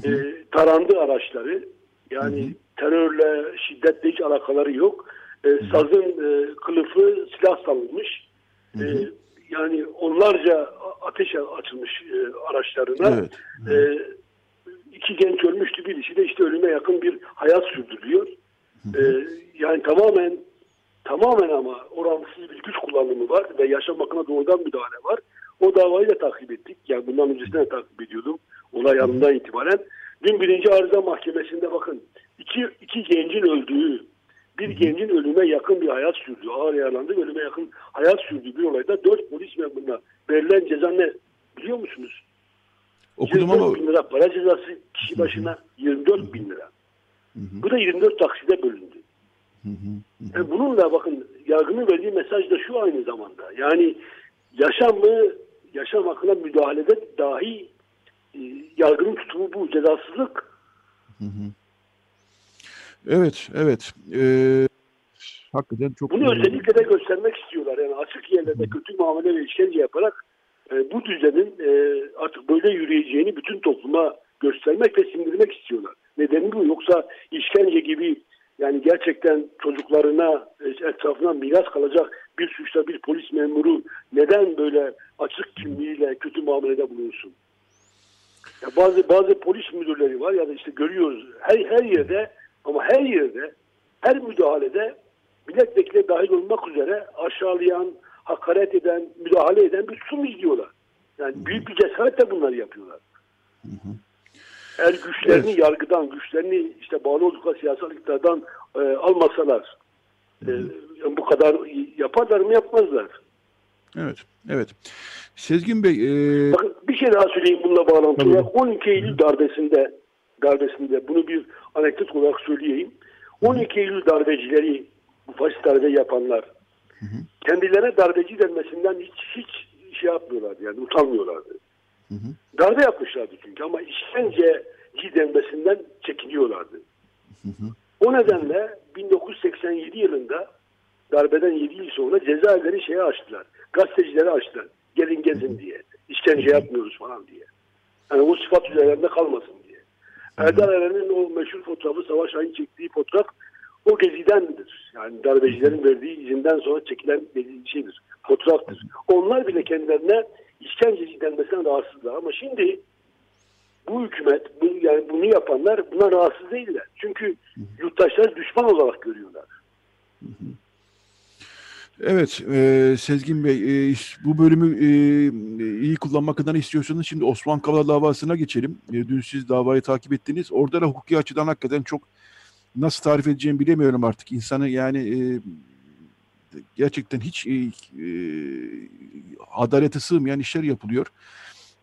Speaker 4: e, tarandı araçları. Yani terörle, şiddetle hiç alakaları yok. E, sazın e, kılıfı silah salınmış. E, yani onlarca ateş açılmış e, araçlarına.
Speaker 2: Evet.
Speaker 4: E, iki genç ölmüştü. Birisi de işte ölüme yakın bir hayat sürdürüyor. E, yani tamamen tamamen ama orantısız bir güç kullanımı var ve yaşam hakkına doğrudan müdahale var. O davayı da takip ettik. Yani bundan öncesinde de takip ediyordum. Olay anından itibaren. Dün birinci arıza mahkemesinde bakın iki, iki gencin öldüğü, bir gencin ölüme yakın bir hayat sürdüğü, ağır yaralandığı ve ölüme yakın hayat sürdüğü bir olayda dört polis memuruna verilen ceza ne biliyor musunuz?
Speaker 2: Okudum
Speaker 4: 24
Speaker 2: ama
Speaker 4: bin lira para cezası kişi başına 24 bin lira. Bu da 24 takside bölündü. Yani bununla bakın yargının verdiği mesaj da şu aynı zamanda. Yani yaşamı, yaşam hakkına müdahalede dahi e, yargının tutumu bu. Cezasızlık.
Speaker 2: Evet, evet. Ee, hakikaten çok
Speaker 4: Bunu özellikle de göstermek istiyorlar. Yani açık yerlerde kötü muamele ve işkence yaparak e, bu düzenin e, artık böyle yürüyeceğini bütün topluma göstermek ve sindirmek istiyorlar. Nedeni bu. Yoksa işkence gibi yani gerçekten çocuklarına e, etrafına miras kalacak bir suçta bir polis memuru neden böyle açık kimliğiyle kötü muamelede bulunsun? Ya bazı bazı polis müdürleri var ya da işte görüyoruz her her yerde ama her yerde her müdahalede milletvekili dahil olmak üzere aşağılayan, hakaret eden, müdahale eden bir tutum izliyorlar. Yani büyük bir cesaretle bunları yapıyorlar. Eğer güçlerini
Speaker 2: Evet.
Speaker 4: yargıdan, güçlerini işte bağlı oldukları siyasal iktidardan e, almasalar e, bu kadar yaparlar mı yapmazlar.
Speaker 2: Evet, evet. Sezgin Bey, e,
Speaker 4: Bakın bir şey daha söyleyeyim bununla bağlantılı.
Speaker 2: Tabii.
Speaker 4: olarak. 12 Eylül darbesinde darbesinde bunu bir anekdot olarak söyleyeyim. 12 Eylül darbecileri bu faşist darbe yapanlar kendilerine darbeci denmesinden hiç hiç şey yapmıyorlardı yani utanmıyorlardı. Darbe yapmışlardı çünkü ama işkenceci denmesinden çekiniyorlardı. O nedenle 1987 yılında darbeden 7 yıl sonra cezaevleri şeye açtılar. Gazetecilere açtılar. Gelin gezin diye. İşkence yapmıyoruz falan diye. Yani o sıfat üzerlerinde kalmasın. Erdal Eren'in o meşhur fotoğrafı Savaş Ay'ın çektiği fotoğraf o gezidendir. Yani darbecilerin verdiği izinden sonra çekilen bir şeydir. Fotoğraftır. Onlar bile kendilerine işkenceci denmesinden rahatsızlar. Ama şimdi bu hükümet, bu, yani bunu yapanlar buna rahatsız değiller. Çünkü yurttaşları düşman olarak görüyorlar.
Speaker 2: Evet e, Sezgin Bey, e, bu bölümü e, iyi kullanmak adına istiyorsanız şimdi Osman Kavala davasına geçelim. E, dün siz davayı takip ettiniz. Orada da hukuki açıdan hakikaten çok nasıl tarif edeceğimi bilemiyorum artık. İnsanı yani e, gerçekten hiç e, e, adalete sığmayan işler yapılıyor.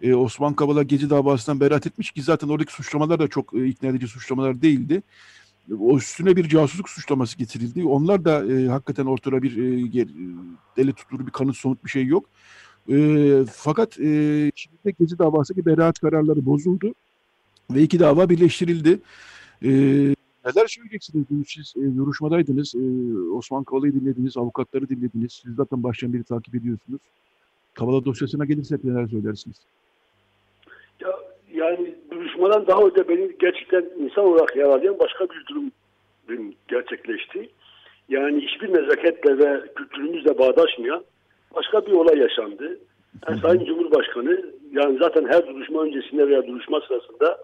Speaker 2: E, Osman Kavala Gezi davasından beraat etmiş ki zaten oradaki suçlamalar da çok e, ikna edici suçlamalar değildi. O üstüne bir casusluk suçlaması getirildi. Onlar da e, hakikaten ortada bir e, e, deli tutulu bir kanıt somut bir şey yok. E, fakat e, şimdi Gezi davasındaki beraat kararları bozuldu ve iki dava birleştirildi. E, neler söyleyeceksiniz? Siz e, duruşmadaydınız, e, Osman Kavala'yı dinlediniz, avukatları dinlediniz. Siz zaten baştan beri takip ediyorsunuz. Kavala dosyasına gelirsek neler söylersiniz?
Speaker 4: Ya, yani duruşmadan daha önce beni gerçekten insan olarak yaralayan başka bir durum gerçekleşti. Yani hiçbir nezaketle ve kültürümüzle bağdaşmayan başka bir olay yaşandı. Yani Sayın Cumhurbaşkanı yani zaten her duruşma öncesinde veya duruşma sırasında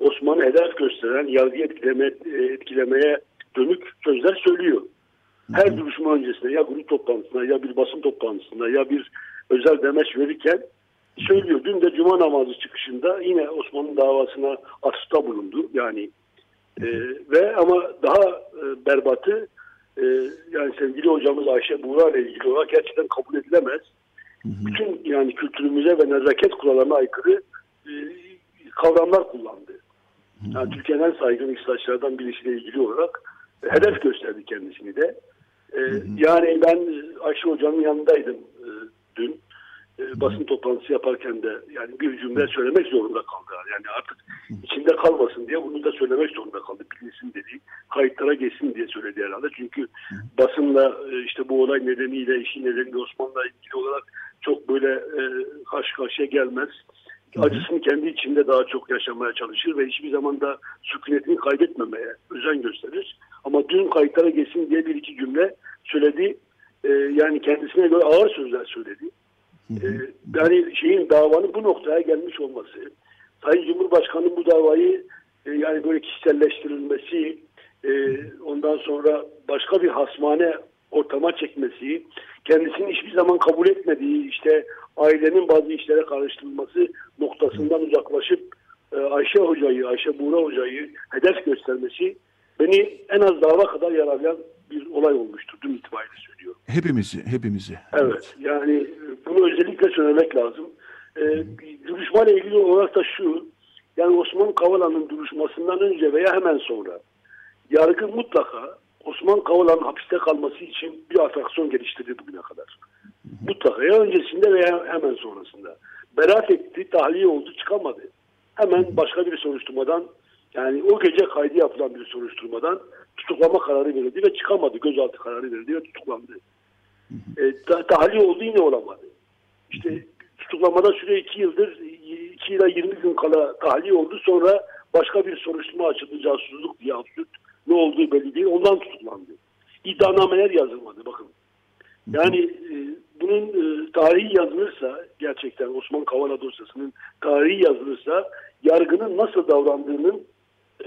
Speaker 4: Osman'ı hedef gösteren, yargı etkileme, etkilemeye dönük sözler söylüyor. Her duruşma öncesinde ya grup toplantısında ya bir basın toplantısında ya bir özel demeç verirken söylüyor. Dün de cuma namazı çıkışında yine Osmanlı davasına atıfta bulundu. Yani e, ve ama daha e, berbatı e, yani sevgili hocamız Ayşe Buğra ile ilgili olarak gerçekten kabul edilemez. Hı hı. Bütün yani kültürümüze ve nezaket kurallarına aykırı e, kavramlar kullandı. Yani Türkiye'nin en saygın iktisatçılardan birisiyle ilgili olarak e, hedef gösterdi kendisini de. E, hı hı. Yani ben Ayşe hocamın yanındaydım e, dün e, basın toplantısı yaparken de yani bir cümle söylemek zorunda kaldılar. Yani artık içinde kalmasın diye bunu da söylemek zorunda kaldı. Bilinsin dedi. Kayıtlara geçsin diye söyledi herhalde. Çünkü basınla e, işte bu olay nedeniyle işi nedeniyle Osmanlı'la ilgili olarak çok böyle e, karşı karşıya gelmez. Acısını kendi içinde daha çok yaşamaya çalışır ve hiçbir zaman da sükunetini kaybetmemeye özen gösterir. Ama dün kayıtlara geçsin diye bir iki cümle söyledi. E, yani kendisine göre ağır sözler söyledi. Ee, yani şeyin davanın bu noktaya gelmiş olması, Sayın Cumhurbaşkanı'nın bu davayı e, yani böyle kişiselleştirilmesi, e, ondan sonra başka bir hasmane ortama çekmesi, kendisinin hiçbir zaman kabul etmediği işte ailenin bazı işlere karıştırılması noktasından uzaklaşıp e, Ayşe Hoca'yı, Ayşe Buğra Hoca'yı hedef göstermesi beni en az dava kadar yaralayan bir olay olmuştur. Dün itibariyle söylüyorum.
Speaker 2: Hepimizi, hepimizi.
Speaker 4: Evet, evet. yani bunu özellikle söylemek lazım. Ee, duruşmayla ilgili olarak da şu, yani Osman Kavala'nın duruşmasından önce veya hemen sonra yargı mutlaka Osman Kavala'nın hapiste kalması için bir atraksiyon geliştirdi bugüne kadar. Mutlaka ya öncesinde veya hemen sonrasında. Beraat etti, tahliye oldu, çıkamadı. Hemen başka bir soruşturmadan yani o gece kaydı yapılan bir soruşturmadan tutuklama kararı verildi ve çıkamadı. Gözaltı kararı verildi ve tutuklandı. E, tahliye oldu yine olamadı. İşte tutuklamada süre iki yıldır, iki yıla yirmi gün kala tahliye oldu. Sonra başka bir soruşturma açıldı casusluk diye absürt. Ne olduğu belli değil. Ondan tutuklandı. İddianameler yazılmadı bakın. Yani e, bunun e, tarihi yazılırsa gerçekten Osman Kavala dosyasının tarihi yazılırsa yargının nasıl davrandığının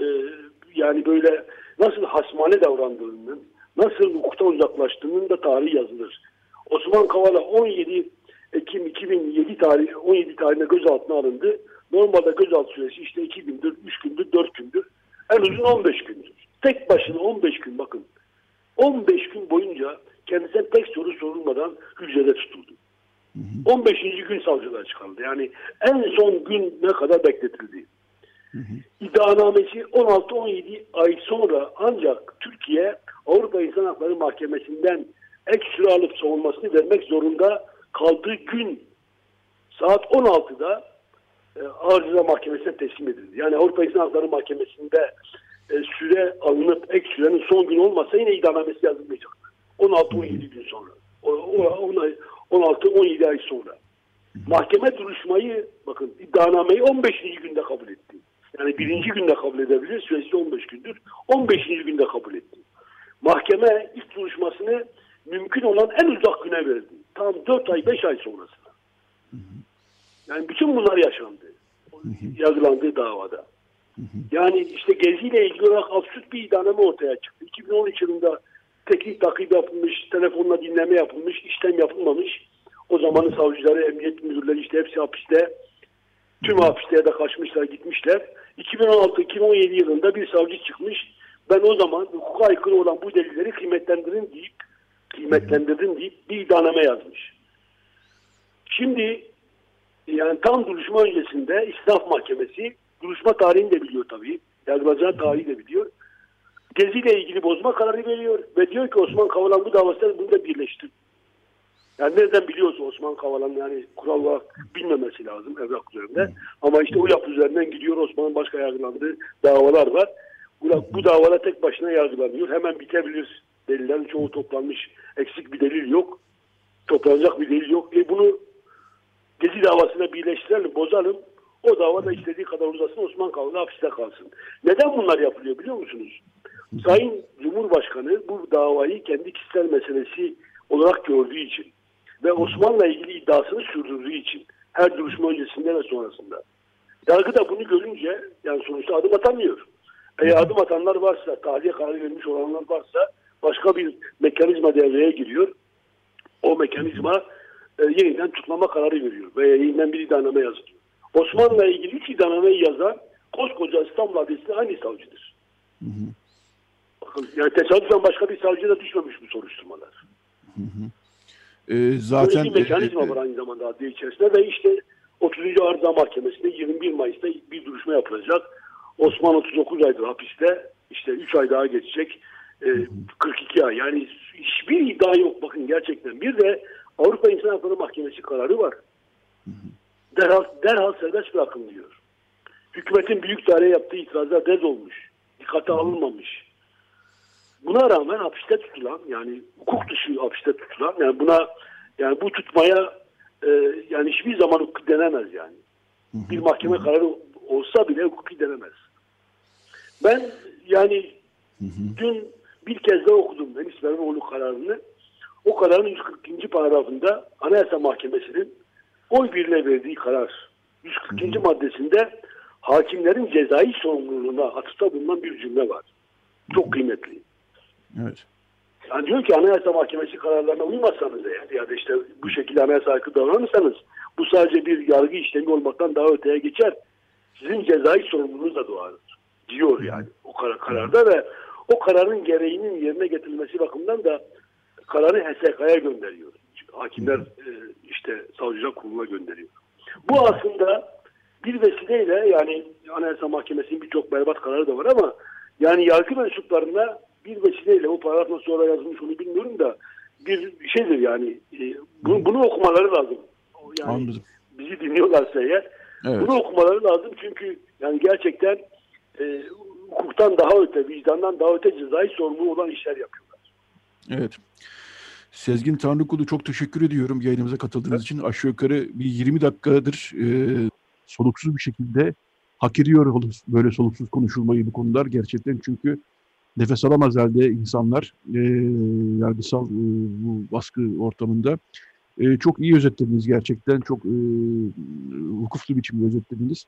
Speaker 4: e, yani böyle nasıl hasmane davrandığının nasıl hukuktan uzaklaştığının da tarihi yazılır. Osman Kavala 17 Ekim 2007 tarih 17 tarihinde gözaltına alındı. Normalde gözaltı süresi işte 2 gündür, 3 gündür, 4 gündür. En uzun 15 gündür. Tek başına 15 gün bakın. 15 gün boyunca kendisine tek soru sorulmadan hücrede tutuldu. 15. gün savcılığa çıkarıldı. Yani en son gün ne kadar bekletildi. İddianamesi 16-17 ay sonra ancak Türkiye Avrupa İnsan Hakları Mahkemesi'nden ek süre alıp savunmasını vermek zorunda kaldığı gün saat 16'da e, Ağır Ceza Mahkemesi'ne teslim edildi. Yani Avrupa İnsan Hakları Mahkemesi'nde e, süre alınıp ek sürenin son gün olmasa yine iddianamesi yazılmayacak. 16-17 gün sonra. 16-17 ay sonra. Mahkeme duruşmayı bakın iddianameyi 15. günde kabul etti. Yani birinci günde kabul edebilir. Süresi 15 gündür. 15. günde kabul etti. Mahkeme ilk duruşmasını mümkün olan en uzak güne verdi. Tam 4 ay 5 ay sonrasında. Yani bütün bunlar yaşandı. Yazılandığı davada. Yani işte Gezi ile ilgili olarak absürt bir iddianame ortaya çıktı. 2013 yılında teknik takip yapılmış, telefonla dinleme yapılmış, işlem yapılmamış. O zamanın savcıları, emniyet müdürleri işte hepsi hapiste. Tüm hapisteye de kaçmışlar, gitmişler. 2016-2017 yılında bir savcı çıkmış. Ben o zaman hukuka aykırı olan bu delilleri kıymetlendirin deyip kıymetlendirdin deyip bir iddianame yazmış. Şimdi yani tam duruşma öncesinde İstinaf Mahkemesi duruşma tarihini de biliyor tabii. Yargılacağı tarihi de biliyor. Gezi ile ilgili bozma kararı veriyor ve diyor ki Osman Kavala bu davasını bunu da birleştir. Yani nereden biliyorsa Osman Kavala'nın yani kural olarak bilmemesi lazım evrak üzerinde. Ama işte o yapı üzerinden gidiyor Osman'ın başka yargılandığı davalar var. Bu, bu davalar tek başına yargılanıyor. Hemen bitebilir. Delillerin çoğu toplanmış. Eksik bir delil yok. Toplanacak bir delil yok. E bunu Gezi davasına birleştirelim, bozalım. O davada istediği kadar uzasın Osman Kavala hapiste kalsın. Neden bunlar yapılıyor biliyor musunuz? Sayın Cumhurbaşkanı bu davayı kendi kişisel meselesi olarak gördüğü için ve Osman'la ilgili iddiasını sürdürdüğü için her duruşma öncesinde ve sonrasında. Yargı da bunu görünce yani sonuçta adım atamıyor. Eğer adım atanlar varsa, tahliye kararı verilmiş olanlar varsa başka bir mekanizma devreye giriyor. O mekanizma e, yeniden tutlama kararı veriyor veya yeniden bir iddianame yazıyor. Osmanlı'la ilgili üç iddianameyi yazan koskoca İstanbul Adliyesi'nde aynı savcıdır.
Speaker 2: Hı hı.
Speaker 4: Bakın yani tesadüfen başka bir savcıya da düşmemiş bu soruşturmalar.
Speaker 2: Hı hı. Ee, zaten
Speaker 4: Böyle bir mekanizma
Speaker 2: e, e,
Speaker 4: var aynı zamanda adliye içerisinde ve işte 30. Arıza Mahkemesi'nde 21 Mayıs'ta bir duruşma yapılacak. Osman 39 aydır hapiste. işte 3 ay daha geçecek. Ee, 42 ay. Yani hiçbir iddia yok bakın gerçekten. Bir de Avrupa İnsan Hakları Mahkemesi kararı var. Derhal, derhal serbest bırakın diyor. Hükümetin büyük daire yaptığı itirazlar dez olmuş. Dikkate alınmamış. Buna rağmen hapiste tutulan yani hukuk dışı hapiste tutulan yani buna yani bu tutmaya e, yani hiçbir zaman hukuki denemez yani. Bir mahkeme kararı olsa bile hukuki denemez. Ben yani dün bir kez daha okudum Enis Berberoğlu kararını. O kararın 142. paragrafında Anayasa Mahkemesi'nin oy birliğe verdiği karar 142. maddesinde hakimlerin cezai sorumluluğuna atıfta bulunan bir cümle var. Çok kıymetli.
Speaker 2: Evet.
Speaker 4: Yani diyor ki Anayasa Mahkemesi kararlarına uymazsanız eğer ya da işte bu şekilde anayasa aykırı davranırsanız bu sadece bir yargı işlemi olmaktan daha öteye geçer. Sizin cezai sorumluluğunuz da doğar. Diyor yani o kar kararda ve o kararın gereğinin yerine getirilmesi bakımından da kararı HSK'ya gönderiyor. Hakimler e, işte savcılar kuruluna gönderiyor. Bu aslında bir vesileyle yani Anayasa Mahkemesi'nin birçok berbat kararı da var ama yani yargı mensuplarına bir vesileyle o paragraf nasıl sonra yazılmış onu bilmiyorum da bir şeydir yani e, bunu, bunu okumaları lazım. Yani
Speaker 2: Anladım.
Speaker 4: bizi dinliyorlarsa eğer
Speaker 2: Evet.
Speaker 4: bunu okumaları lazım çünkü yani gerçekten e, hukuktan daha öte, vicdandan daha öte cezai sorumlu olan işler yapıyorlar.
Speaker 2: Evet. Sezgin Tanrıkulu çok teşekkür ediyorum yayınımıza katıldığınız için. Aşağı yukarı bir 20 dakikadır e, soluksuz bir şekilde hak ediyor böyle soluksuz konuşulmayı bu konular gerçekten çünkü nefes alamaz halde insanlar e, yargısal e, bu baskı ortamında. E, çok iyi özetlediniz gerçekten. Çok e, hukuklu biçimde özetlediniz.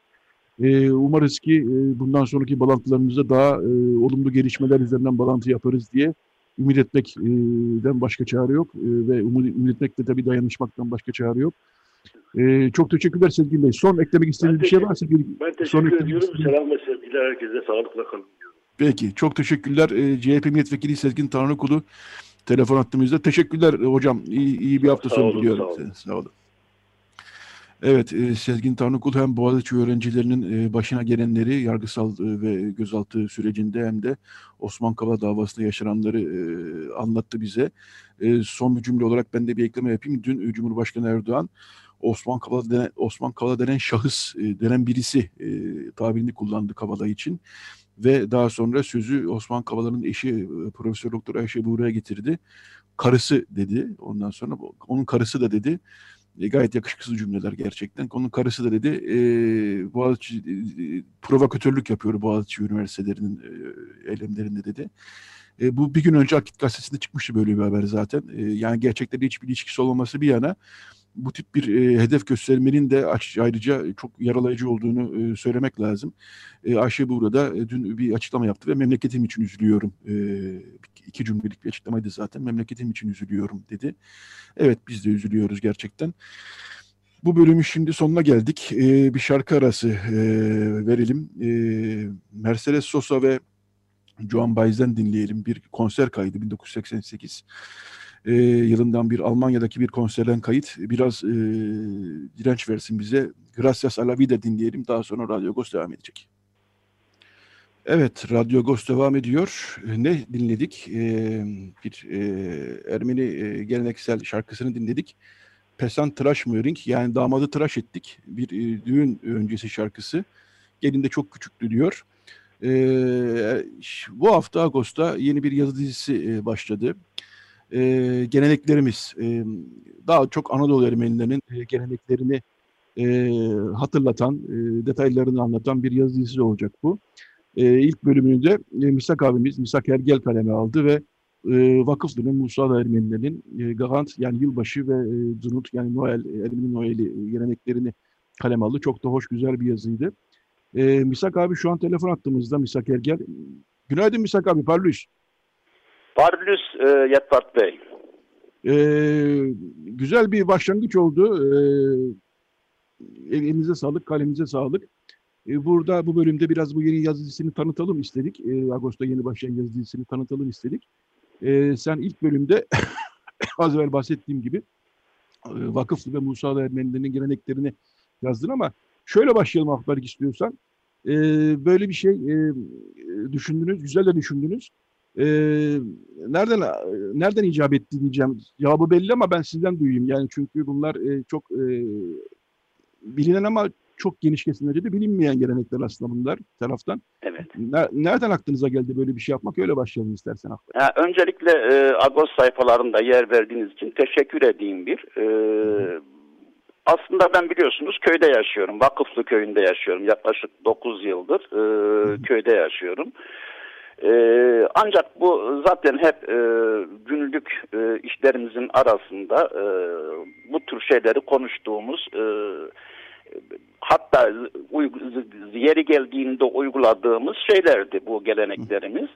Speaker 2: E, umarız ki e, bundan sonraki bağlantılarımızda daha e, olumlu gelişmeler üzerinden bağlantı yaparız diye ümit etmekten başka çare yok. E, ve ümit etmekle tabii dayanışmaktan başka çare yok. E, çok teşekkürler Sezgin Bey. Son eklemek istediğiniz
Speaker 4: Ben
Speaker 2: bir şey varsa bir
Speaker 4: Ben
Speaker 2: son
Speaker 4: teşekkür
Speaker 2: eklemek
Speaker 4: ediyorum. Selam ve sevgiler herkese sağlıkla kalın diyorum.
Speaker 2: Peki, çok teşekkürler. Ee, CHP Milletvekili Sezgin Tanrıkulu telefon attığımızda. Teşekkürler e, hocam. İyi, iyi bir hafta
Speaker 4: Sağ
Speaker 2: sonu
Speaker 4: olun,
Speaker 2: diliyorum.
Speaker 4: sağ olun.
Speaker 2: Sağ olun. Evet, e, Sezgin Tanrıkulu hem Boğaziçi öğrencilerinin e, başına gelenleri yargısal e, ve gözaltı sürecinde hem de Osman Kavala davasında yaşananları e, anlattı bize. E, son bir cümle olarak ben de bir ekleme yapayım. Dün e, Cumhurbaşkanı Erdoğan Osman Kavala denen, Osman Kavala denen şahıs e, denen birisi e, tabirini kullandı Kavala için ve daha sonra sözü Osman Kavala'nın eşi e, Profesör Doktor Ayşe Buğra'ya getirdi. Karısı dedi. Ondan sonra onun karısı da dedi. E, gayet yakışıklı cümleler gerçekten. Onun karısı da dedi. E, Boğaziçi e, provokatörlük yapıyor Boğaziçi Üniversitelerinin e, eylemlerinde dedi. E, bu bir gün önce Akit Gazetesi'nde çıkmıştı böyle bir haber zaten. E, yani gerçekten hiçbir ilişkisi olmaması bir yana bu tip bir e, hedef göstermenin de ayrıca çok yaralayıcı olduğunu e, söylemek lazım. E, Ayşe Buğra da e, dün bir açıklama yaptı ve memleketim için üzülüyorum. E, iki cümlelik bir açıklamaydı zaten. Memleketim için üzülüyorum dedi. Evet biz de üzülüyoruz gerçekten. Bu bölümün şimdi sonuna geldik. E, bir şarkı arası e, verelim. E, Mercedes Sosa ve Joan Baez'den dinleyelim. Bir konser kaydı 1988 e, yılından bir Almanya'daki bir konserden kayıt. Biraz e, direnç versin bize. Gracias a la vida dinleyelim. Daha sonra Radyo Agos devam edecek. Evet, Radyo Agos devam ediyor. Ne dinledik? Ee, bir e, Ermeni e, geleneksel şarkısını dinledik. Pesan Tıraş Möring, yani damadı tıraş ettik. Bir e, düğün öncesi şarkısı. Gelin de çok küçüktü diyor. Ee, bu hafta Ağustos'ta yeni bir yazı dizisi e, başladı. Ee, geleneklerimiz, e, daha çok Anadolu Ermenilerinin e, geleneklerini e, hatırlatan, e, detaylarını anlatan bir yazı dizisi olacak bu. E, ilk bölümünde e, Misak abimiz, Misak Ergel kaleme aldı ve e, Vakıflı'nın Musa Ermenilerinin e, Gagant yani yılbaşı ve e, Zunut yani Noel, Ermeni Noel'i geleneklerini kaleme aldı. Çok da hoş, güzel bir yazıydı. E, Misak abi şu an telefon attığımızda Misak Ergel. Günaydın Misak abi, parlıyız.
Speaker 5: Parlus e, Yetvart Bey.
Speaker 2: E, güzel bir başlangıç oldu. E, elinize sağlık, kalemize sağlık. E, burada bu bölümde biraz bu yeni yazı tanıtalım istedik. E, Ağustos'ta yeni başlayan yazı tanıtalım istedik. E, sen ilk bölümde *coughs* az evvel bahsettiğim gibi e, vakıflı ve Musa Ermenilerinin geleneklerini yazdın ama şöyle başlayalım Akbarik istiyorsan. E, böyle bir şey e, düşündünüz, güzel de düşündünüz. E, nereden nereden icap etti diyeceğim. Cevabı belli ama ben sizden duyayım. Yani çünkü bunlar e, çok e, bilinen ama çok geniş kesimlerce de bilinmeyen gelenekler aslında bunlar taraftan.
Speaker 5: Evet.
Speaker 2: Nereden aklınıza geldi böyle bir şey yapmak? Öyle başlayalım istersen.
Speaker 5: Ya, öncelikle e, Agos sayfalarında yer verdiğiniz için teşekkür edeyim bir. E, aslında ben biliyorsunuz köyde yaşıyorum. Vakıflı köyünde yaşıyorum. Yaklaşık 9 yıldır e, köyde yaşıyorum. E, ancak bu zaten hep e, günlük e, işlerimizin arasında e, bu tür şeyleri konuştuğumuz e, hatta yeri geldiğinde uyguladığımız şeylerdi bu geleneklerimiz.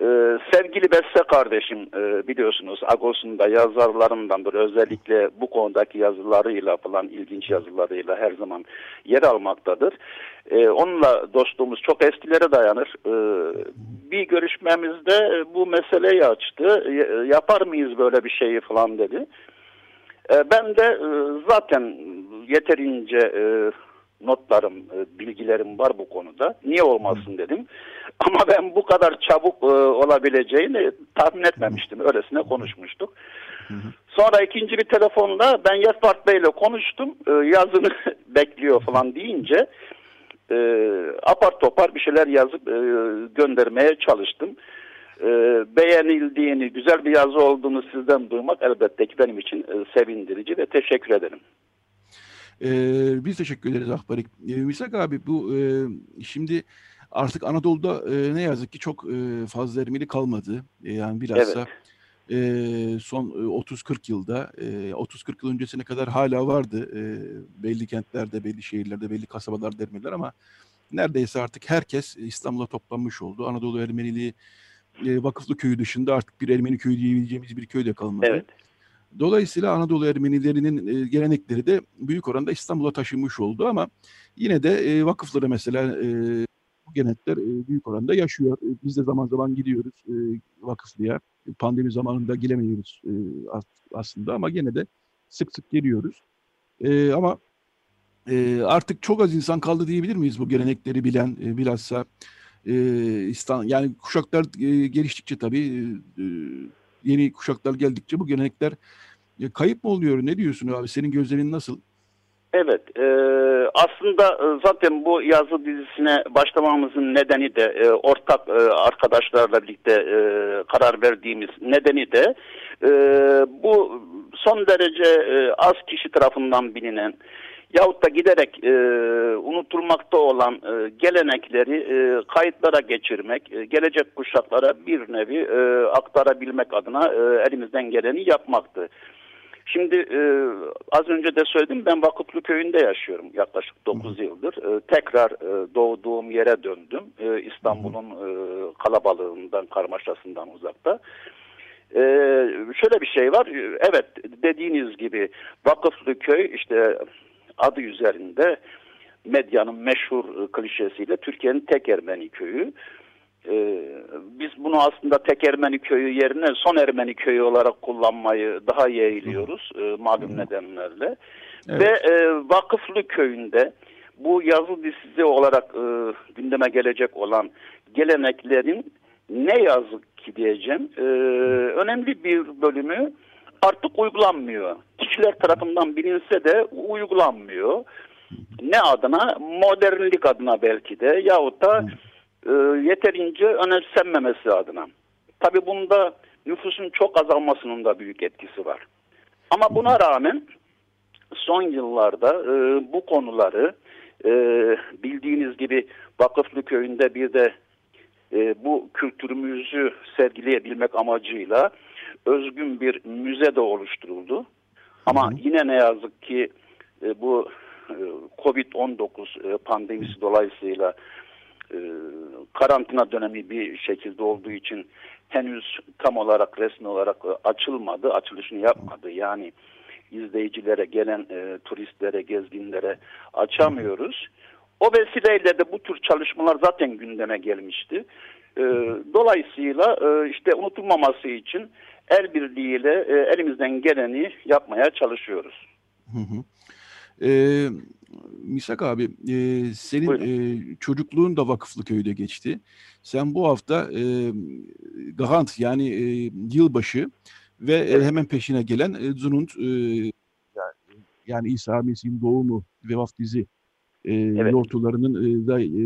Speaker 5: Ee, sevgili Beste kardeşim e, biliyorsunuz Agos'un da yazarlarındandır. Özellikle bu konudaki yazılarıyla falan ilginç yazılarıyla her zaman yer almaktadır. Ee, onunla dostluğumuz çok eskilere dayanır. Ee, bir görüşmemizde bu meseleyi açtı. Yapar mıyız böyle bir şeyi falan dedi. Ee, ben de e, zaten yeterince e, notlarım, e, bilgilerim var bu konuda. Niye olmasın dedim. Ama ben bu kadar çabuk e, olabileceğini tahmin etmemiştim. Öylesine konuşmuştuk. Sonra ikinci bir telefonda ben Yetfart Bey ile konuştum. E, yazını *laughs* bekliyor falan deyince e, apar topar bir şeyler yazıp e, göndermeye çalıştım. E, beğenildiğini, güzel bir yazı olduğunu sizden duymak elbette ki benim için e, sevindirici ve teşekkür ederim.
Speaker 2: Ee, biz teşekkür ederiz Akbarik. Ee, Misak abi bu e, şimdi artık Anadolu'da e, ne yazık ki çok e, fazla Ermeni kalmadı. E, yani bilhassa evet. e, son 30-40 yılda, e, 30-40 yıl öncesine kadar hala vardı e, belli kentlerde, belli şehirlerde, belli kasabalarda Ermeniler ama neredeyse artık herkes İstanbul'a toplanmış oldu. Anadolu Ermeniliği e, Vakıflı Köyü dışında artık bir Ermeni köyü diyebileceğimiz bir köyde kalmadı. Evet. Dolayısıyla Anadolu Ermenilerinin gelenekleri de büyük oranda İstanbul'a taşınmış oldu ama yine de vakıfları mesela bu gelenekler e, büyük oranda yaşıyor. Biz de zaman zaman gidiyoruz e, vakıflıya. Pandemi zamanında gelemiyoruz aslında ama yine de sık sık geliyoruz. Ama artık çok az insan kaldı diyebilir miyiz bu gelenekleri bilen e, bilhassa e, yani kuşaklar e, geliştikçe tabii yeni kuşaklar geldikçe bu gelenekler kayıp mı oluyor? Ne diyorsun abi? Senin gözlerin nasıl?
Speaker 5: Evet, e, aslında e, zaten bu yazı dizisine başlamamızın nedeni de e, ortak e, arkadaşlarla birlikte e, karar verdiğimiz nedeni de e, bu son derece e, az kişi tarafından bilinen yahut da giderek e, unutulmakta olan e, gelenekleri e, kayıtlara geçirmek, e, gelecek kuşaklara bir nevi e, aktarabilmek adına e, elimizden geleni yapmaktı. Şimdi e, az önce de söyledim ben Vakıflı köyünde yaşıyorum yaklaşık 9 yıldır. E, tekrar e, doğduğum yere döndüm. E, İstanbul'un e, kalabalığından, karmaşasından uzakta. E, şöyle bir şey var. Evet dediğiniz gibi Vakıflı köy işte adı üzerinde medyanın meşhur klişesiyle Türkiye'nin tek Ermeni köyü. Ee, biz bunu aslında tek Ermeni köyü yerine son Ermeni köyü olarak kullanmayı daha yeğliyoruz e, malum Hı. nedenlerle. Evet. Ve e, Vakıflı köyünde bu yazı dizisi olarak e, gündeme gelecek olan geleneklerin ne yazık ki diyeceğim e, önemli bir bölümü artık uygulanmıyor. Kişiler tarafından bilinse de uygulanmıyor. Ne adına? Modernlik adına belki de yahut da e, yeterince önemsenmemesi adına. Tabi bunda nüfusun çok azalmasının da büyük etkisi var. Ama buna rağmen son yıllarda e, bu konuları e, bildiğiniz gibi Vakıflı Köyü'nde bir de e, bu kültürümüzü sergileyebilmek amacıyla özgün bir müze de oluşturuldu. Ama hı hı. yine ne yazık ki e, bu e, Covid-19 e, pandemisi dolayısıyla e, karantina dönemi bir şekilde olduğu için henüz tam olarak resmi olarak e, açılmadı, açılışını yapmadı. Yani izleyicilere, gelen e, turistlere, gezginlere açamıyoruz. O vesileyle de bu tür çalışmalar zaten gündeme gelmişti. E, dolayısıyla e, işte unutulmaması için el birliğiyle e, elimizden geleni yapmaya çalışıyoruz. Hı hı.
Speaker 2: Ee, Misak abi, e, senin e, çocukluğun da Vakıflı Köy'de geçti. Sen bu hafta e, Gahant yani e, yılbaşı ve e, evet. hemen peşine gelen e, Zunund e, yani İsa Mesih'in doğumu ve vaftizi e, evet. yortularının e, da, e,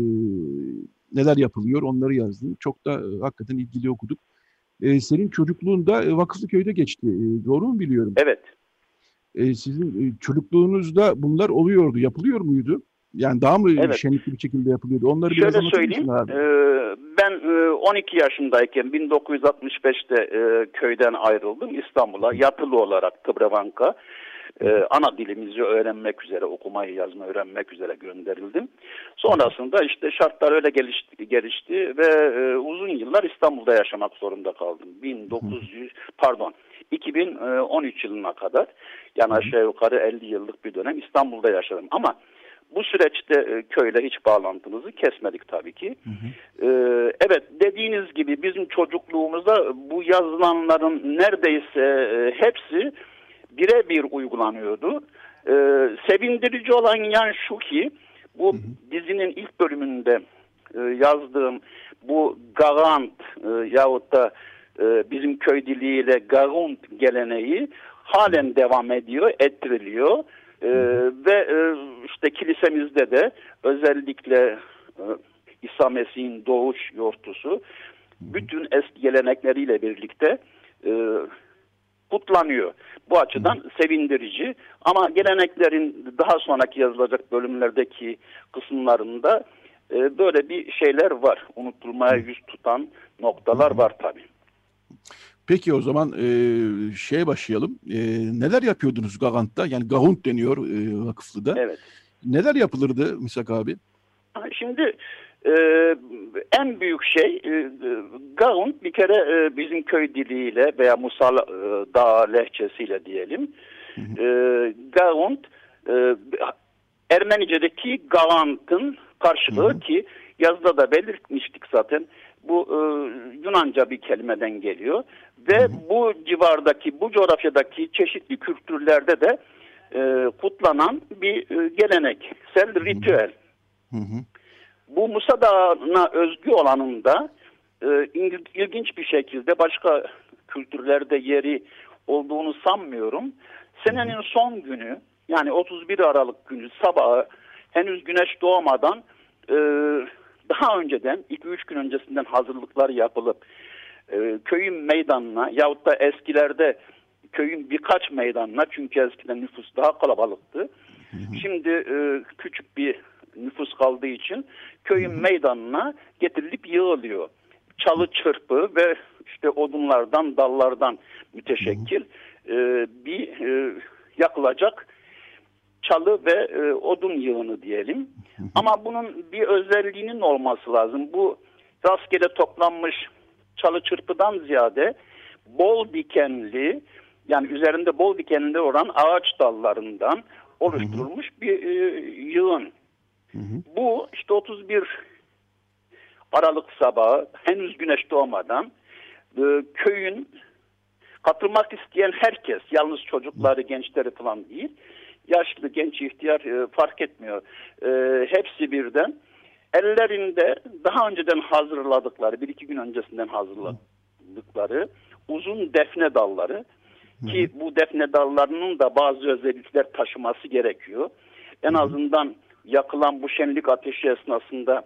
Speaker 2: neler yapılıyor onları yazdın. Çok da e, hakikaten ilgili okuduk. E, senin çocukluğunda e, Vakıflı Köy'de geçti. E, doğru mu biliyorum?
Speaker 5: Evet.
Speaker 2: E, sizin e, çocukluğunuzda bunlar oluyordu, yapılıyor muydu? Yani daha mı evet. şenlikli bir şekilde yapılıyordu? Onları
Speaker 5: Şöyle biraz söyleyeyim. Abi? E, ben e, 12 yaşındayken 1965'te e, köyden ayrıldım İstanbul'a yatılı olarak Kıbrıvanka e, ana dilimizi öğrenmek üzere, okumayı yazma öğrenmek üzere gönderildim. Sonrasında işte şartlar öyle gelişti, gelişti ve e, uzun yıllar İstanbul'da yaşamak zorunda kaldım. 1900 pardon 2013 yılına kadar yani aşağı yukarı 50 yıllık bir dönem İstanbul'da yaşadım. Ama bu süreçte e, köyle hiç bağlantımızı kesmedik tabii ki. Hı hı. Ee, evet dediğiniz gibi bizim çocukluğumuzda bu yazılanların neredeyse e, hepsi birebir uygulanıyordu. Ee, sevindirici olan yan şu ki bu hı hı. dizinin ilk bölümünde e, yazdığım bu garant e, yahut da e, bizim köy diliyle garunt geleneği halen devam ediyor, ettiriliyor. E, ve e, işte kilisemizde de özellikle e, İsa Mesih'in doğuş yortusu bütün eski gelenekleriyle birlikte e, kutlanıyor. Bu açıdan sevindirici ama geleneklerin daha sonraki yazılacak bölümlerdeki kısımlarında e, böyle bir şeyler var. Unutulmaya yüz tutan noktalar var tabii.
Speaker 2: Peki o zaman e, şeye başlayalım. E, neler yapıyordunuz Gagant'ta? Yani Gahunt deniyor e, Vakıflı'da.
Speaker 5: Evet.
Speaker 2: Neler yapılırdı Misak abi?
Speaker 5: Şimdi e, en büyük şey e, Gahunt bir kere e, bizim köy diliyle veya Musal e, Dağ lehçesiyle diyelim. Hı E, Gahunt e, Ermenice'deki Gavant'ın karşılığı hı hı. ki yazıda da belirtmiştik zaten bu e, Yunanca bir kelimeden geliyor ve bu civardaki bu coğrafyadaki çeşitli kültürlerde de e, kutlanan bir e, geleneksel ritüel. Hı hı. Bu Musa Dağı'na özgü olanında e, ilginç bir şekilde başka kültürlerde yeri olduğunu sanmıyorum. Senenin son günü yani 31 Aralık günü sabahı henüz güneş doğmadan e, daha önceden 2-3 gün öncesinden hazırlıklar yapılıp e, köyün meydanına yahut da eskilerde köyün birkaç meydanına çünkü eskiden nüfus daha kalabalıktı. Şimdi e, küçük bir nüfus kaldığı için köyün meydanına getirilip yığılıyor. Çalı çırpı ve işte odunlardan, dallardan müteşekkil e, bir e, yakılacak çalı ve e, odun yığını diyelim. Ama bunun bir özelliğinin olması lazım. Bu rastgele toplanmış çalı çırpıdan ziyade bol dikenli yani üzerinde bol dikenli olan ağaç dallarından oluşturulmuş bir e, yığın. Bu işte 31 Aralık sabahı henüz güneş doğmadan e, köyün katılmak isteyen herkes yalnız çocukları gençleri falan değil yaşlı, genç, ihtiyar e, fark etmiyor. E, hepsi birden ellerinde daha önceden hazırladıkları, bir iki gün öncesinden hazırladıkları uzun defne dalları ki bu defne dallarının da bazı özellikler taşıması gerekiyor. En azından yakılan bu şenlik ateşi esnasında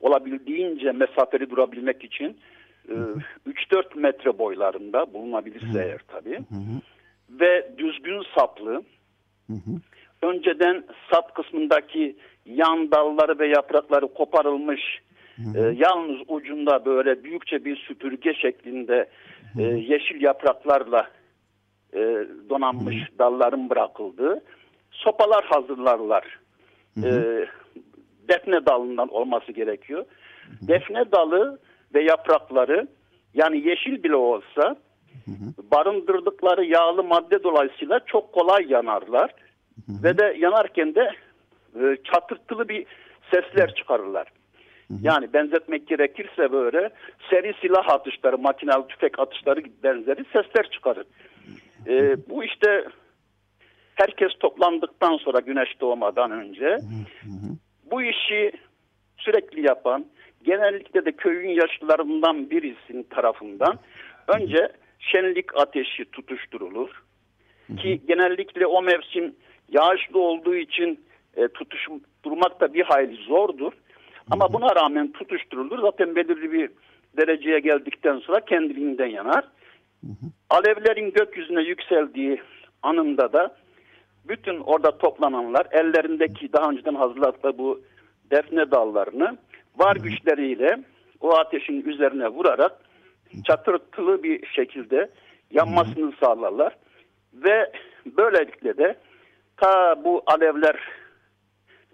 Speaker 5: olabildiğince mesafeli durabilmek için e, 3-4 metre boylarında bulunabilirse eğer tabii ve düzgün saplı önceden sap kısmındaki yan dalları ve yaprakları koparılmış e, yalnız ucunda böyle büyükçe bir süpürge şeklinde e, yeşil yapraklarla e, donanmış dalların bırakıldığı sopalar hazırlarlar. E, defne dalından olması gerekiyor. Defne dalı ve yaprakları yani yeşil bile olsa barındırdıkları yağlı madde dolayısıyla çok kolay yanarlar. Ve de yanarken de e, çatırtılı bir sesler çıkarırlar. Yani benzetmek gerekirse böyle seri silah atışları, makinalı tüfek atışları benzeri sesler çıkarır. E, bu işte herkes toplandıktan sonra güneş doğmadan önce bu işi sürekli yapan genellikle de köyün yaşlılarından birisinin tarafından önce şenlik ateşi tutuşturulur. Ki genellikle o mevsim yağışlı olduğu için e, tutuşturmak da bir hayli zordur. Ama buna rağmen tutuşturulur. Zaten belirli bir dereceye geldikten sonra kendiliğinden yanar. Alevlerin gökyüzüne yükseldiği anında da bütün orada toplananlar ellerindeki daha önceden hazırladıkları bu defne dallarını var güçleriyle o ateşin üzerine vurarak çatırtılı bir şekilde yanmasını sağlarlar. Ve böylelikle de ta bu alevler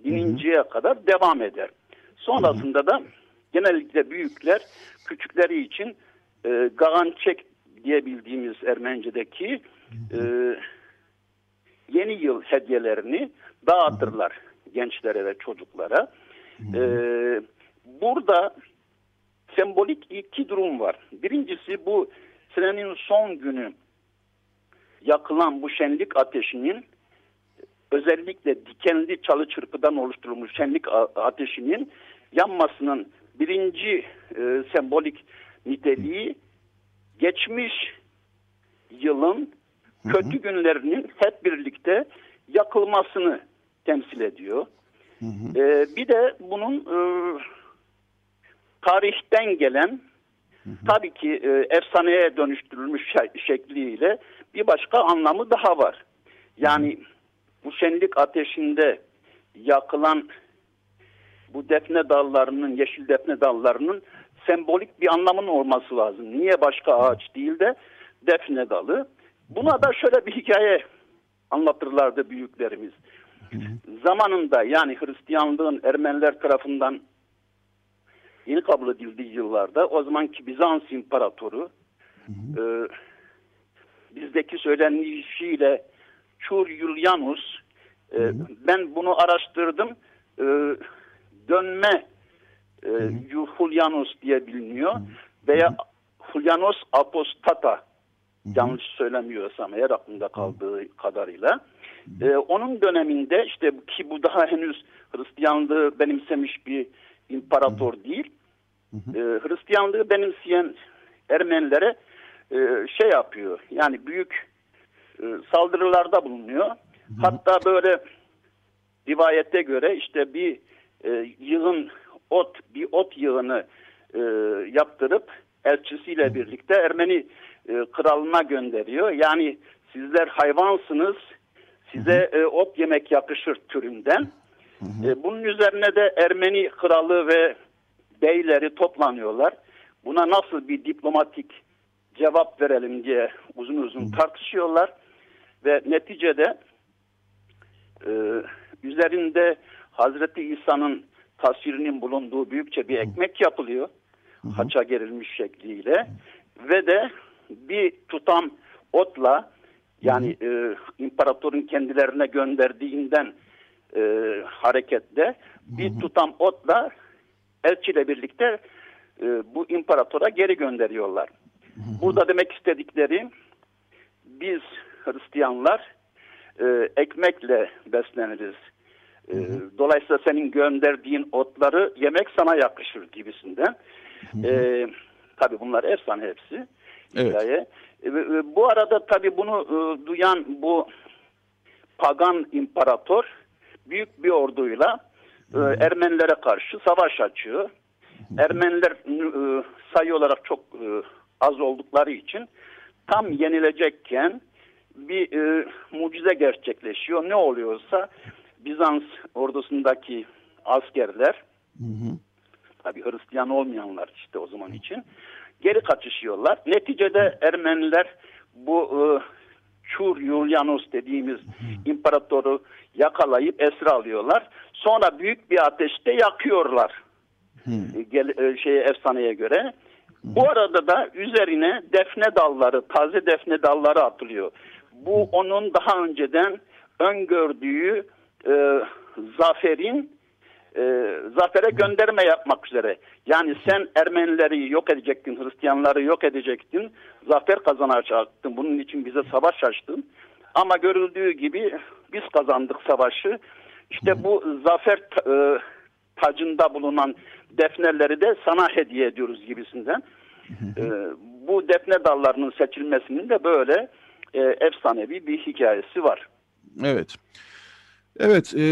Speaker 5: dininceye kadar devam eder. Sonrasında da genellikle büyükler küçükleri için e, gagançek diye bildiğimiz Ermenice'deki e, yeni yıl hediyelerini dağıtırlar gençlere ve çocuklara. E, burada sembolik iki durum var. Birincisi bu senenin son günü yakılan bu şenlik ateşinin özellikle dikenli çalı çırpıdan oluşturulmuş şenlik ateşinin yanmasının birinci e, sembolik niteliği geçmiş yılın kötü günlerinin hep birlikte yakılmasını temsil ediyor. Hı hı. Ee, bir de bunun e, tarihten gelen hı hı. tabii ki e, efsaneye dönüştürülmüş şekliyle bir başka anlamı daha var. Yani bu şenlik ateşinde yakılan bu defne dallarının, yeşil defne dallarının sembolik bir anlamın olması lazım. Niye başka ağaç değil de defne dalı? Buna da şöyle bir hikaye anlatırlardı büyüklerimiz. Zamanında yani Hristiyanlığın Ermeniler tarafından yeni kabul edildiği yıllarda o zamanki Bizans İmparatoru e, bizdeki söylenişiyle Çur Julianus e, ben bunu araştırdım e, dönme e, Julianus diye biliniyor veya Julianus Apostata yanlış söylemiyorsam eğer aklımda kaldığı kadarıyla. E, onun döneminde işte ki bu daha henüz Hristiyanlığı benimsemiş bir imparator değil. E, Hristiyanlığı benimseyen Ermenilere e, şey yapıyor yani büyük e, saldırılarda bulunuyor. Hatta böyle rivayete göre işte bir e, yığın ot bir ot yığını e, yaptırıp elçisiyle birlikte Ermeni e, kralına gönderiyor. Yani sizler hayvansınız, size e, ot yemek yakışır türünden. E, bunun üzerine de Ermeni kralı ve beyleri toplanıyorlar. Buna nasıl bir diplomatik cevap verelim diye uzun uzun tartışıyorlar. Ve neticede e, üzerinde Hazreti İsa'nın tasvirinin bulunduğu büyükçe bir ekmek yapılıyor. Haça gerilmiş şekliyle. Ve de bir tutam otla yani e, imparatorun kendilerine gönderdiğinden e, hareketle bir tutam otla elçiyle birlikte e, bu imparatora geri gönderiyorlar. Burada demek istedikleri biz Hristiyanlar e, ekmekle besleniriz. E, dolayısıyla senin gönderdiğin otları yemek sana yakışır gibisinden. E, tabii bunlar efsane hepsi.
Speaker 2: Evet.
Speaker 5: Hikaye. E, e, bu arada tabii bunu e, duyan bu pagan imparator büyük bir orduyla e, Ermenilere karşı savaş açıyor. Ermeniler e, sayı olarak çok e, az oldukları için tam yenilecekken bir e, mucize gerçekleşiyor. Ne oluyorsa Bizans ordusundaki askerler
Speaker 2: Hı hı.
Speaker 5: tabi Hristiyan olmayanlar işte o zaman için geri kaçışıyorlar. Neticede Ermeniler bu e, Çur Julianus dediğimiz imparatoru yakalayıp esir alıyorlar. Sonra büyük bir ateşte yakıyorlar. E, Gel, şeye efsaneye göre. Bu arada da üzerine defne dalları, taze defne dalları atılıyor. Bu onun daha önceden öngördüğü e, zaferin e, zafere gönderme yapmak üzere. Yani sen Ermenileri yok edecektin, Hristiyanları yok edecektin, zafer kazanacaktın. Bunun için bize savaş açtın. Ama görüldüğü gibi biz kazandık savaşı. İşte bu zafer e, tacında bulunan defneleri de sana hediye ediyoruz gibisinden. E, bu defne dallarının seçilmesinin de böyle e, efsanevi bir hikayesi var.
Speaker 2: Evet. Evet, e,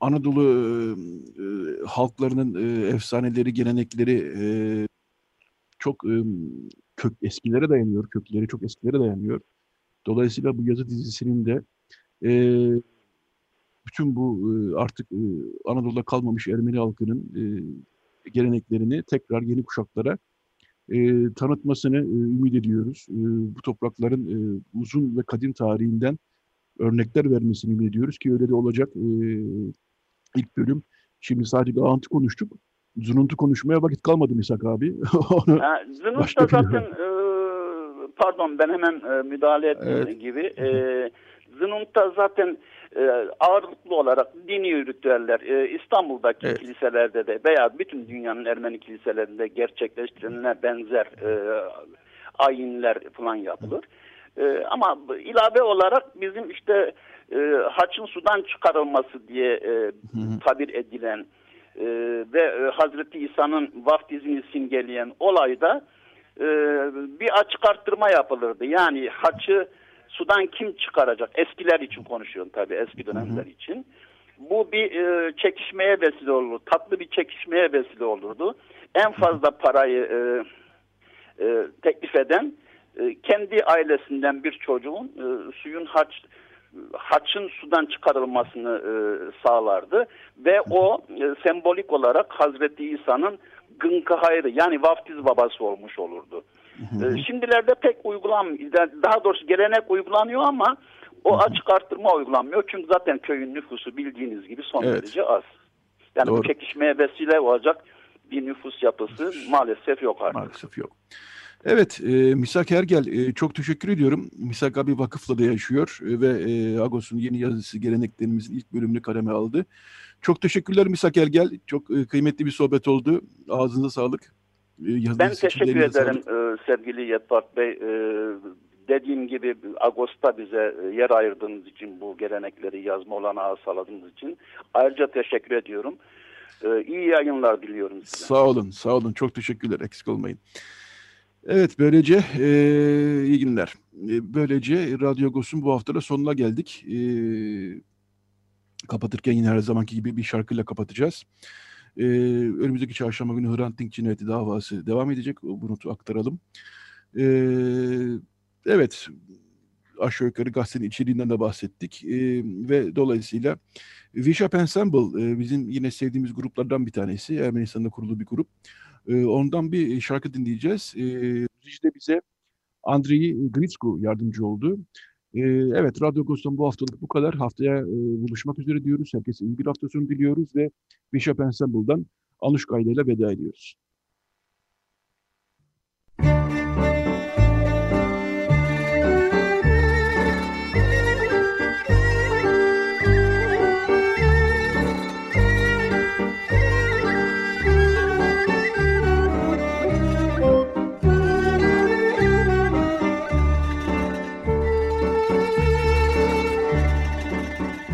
Speaker 2: Anadolu e, halklarının e, efsaneleri, gelenekleri e, çok e, kök eskilere dayanıyor, kökleri çok eskilere dayanıyor. Dolayısıyla bu yazı dizisinin de e, bütün bu e, artık e, Anadolu'da kalmamış Ermeni halkının e, geleneklerini tekrar yeni kuşaklara e, tanıtmasını e, ümit ediyoruz. E, bu toprakların e, uzun ve kadim tarihinden örnekler vermesini ümit ediyoruz ki öyle de olacak. E, ilk bölüm. Şimdi sadece Ağant'ı konuştuk. Zununtu konuşmaya vakit kalmadı Misak abi. *laughs* Onu
Speaker 5: Ha, da zaten e, pardon ben hemen e, müdahale ettiğim
Speaker 2: Evet.
Speaker 5: gibi e, Zunut'ta zaten e, ağırlıklı olarak dini ritüeller e, İstanbul'daki
Speaker 2: Evet.
Speaker 5: kiliselerde de veya bütün dünyanın Ermeni kiliselerinde gerçekleştirilen benzer e, ayinler falan yapılır. E, ama ilave olarak bizim işte e, haçın sudan çıkarılması diye e, tabir edilen e, ve e, Hazreti İsa'nın vaftizini simgeleyen olayda e, bir açık arttırma yapılırdı. Yani haçı sudan kim çıkaracak? Eskiler için konuşuyorum tabii eski dönemler için. Bu bir e, çekişmeye vesile olurdu. Tatlı bir çekişmeye vesile olurdu. En fazla parayı e, e, teklif eden kendi ailesinden bir çocuğun e, suyun haç haçın sudan çıkarılmasını e, sağlardı ve o e, sembolik olarak Hazreti İsa'nın gınkı hayrı yani vaftiz babası olmuş olurdu. E, şimdilerde pek uygulanmıyor. Daha doğrusu gelenek uygulanıyor ama o açık arttırma uygulanmıyor. Çünkü zaten köyün nüfusu bildiğiniz gibi son
Speaker 2: Evet.
Speaker 5: derece az. Yani
Speaker 2: Doğru.
Speaker 5: bu çekişmeye vesile olacak bir nüfus yapısı maalesef yok artık.
Speaker 2: Maalesef yok. Evet, e, Misak Ergel e, çok teşekkür ediyorum. Misak abi vakıfla da yaşıyor e, ve e, Agos'un yeni yazısı geleneklerimizin ilk bölümünü kaleme aldı. Çok teşekkürler Misak Ergel. Çok e, kıymetli bir sohbet oldu. Ağzınıza sağlık. E,
Speaker 5: Ben teşekkür ederim e, sevgili Yetvat Bey. E, dediğim gibi Ağustos'ta bize e, yer ayırdığınız için bu gelenekleri yazma olanağı sağladığınız için ayrıca teşekkür ediyorum. E, iyi yayınlar diliyorum size.
Speaker 2: Sağ olun, sağ olun. Çok teşekkürler. Eksik olmayın. Evet, böylece e, iyi günler. E, böylece Radyo Agos'un bu hafta da sonuna geldik. E, kapatırken yine her zamanki gibi bir şarkıyla kapatacağız. E, önümüzdeki çarşamba günü Hrant Dink cinayeti davası devam edecek. Bunu aktaralım. E, evet, aşağı yukarı gazetenin içeriğinden de bahsettik. E, ve dolayısıyla Bishop Ensemble e, bizim yine sevdiğimiz gruplardan bir tanesi. Ermenistan'da kurulu bir grup. E, ondan bir şarkı dinleyeceğiz. E, Rejide bize Andrei Gritsku yardımcı oldu. E, evet, Radyo Agos'tan bu haftalık bu kadar. Haftaya e, buluşmak üzere diyoruz. Herkese iyi bir hafta sonu diliyoruz ve Bishop Ensemble'dan Anuşka ile veda ediyoruz.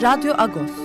Speaker 1: Radyo Agos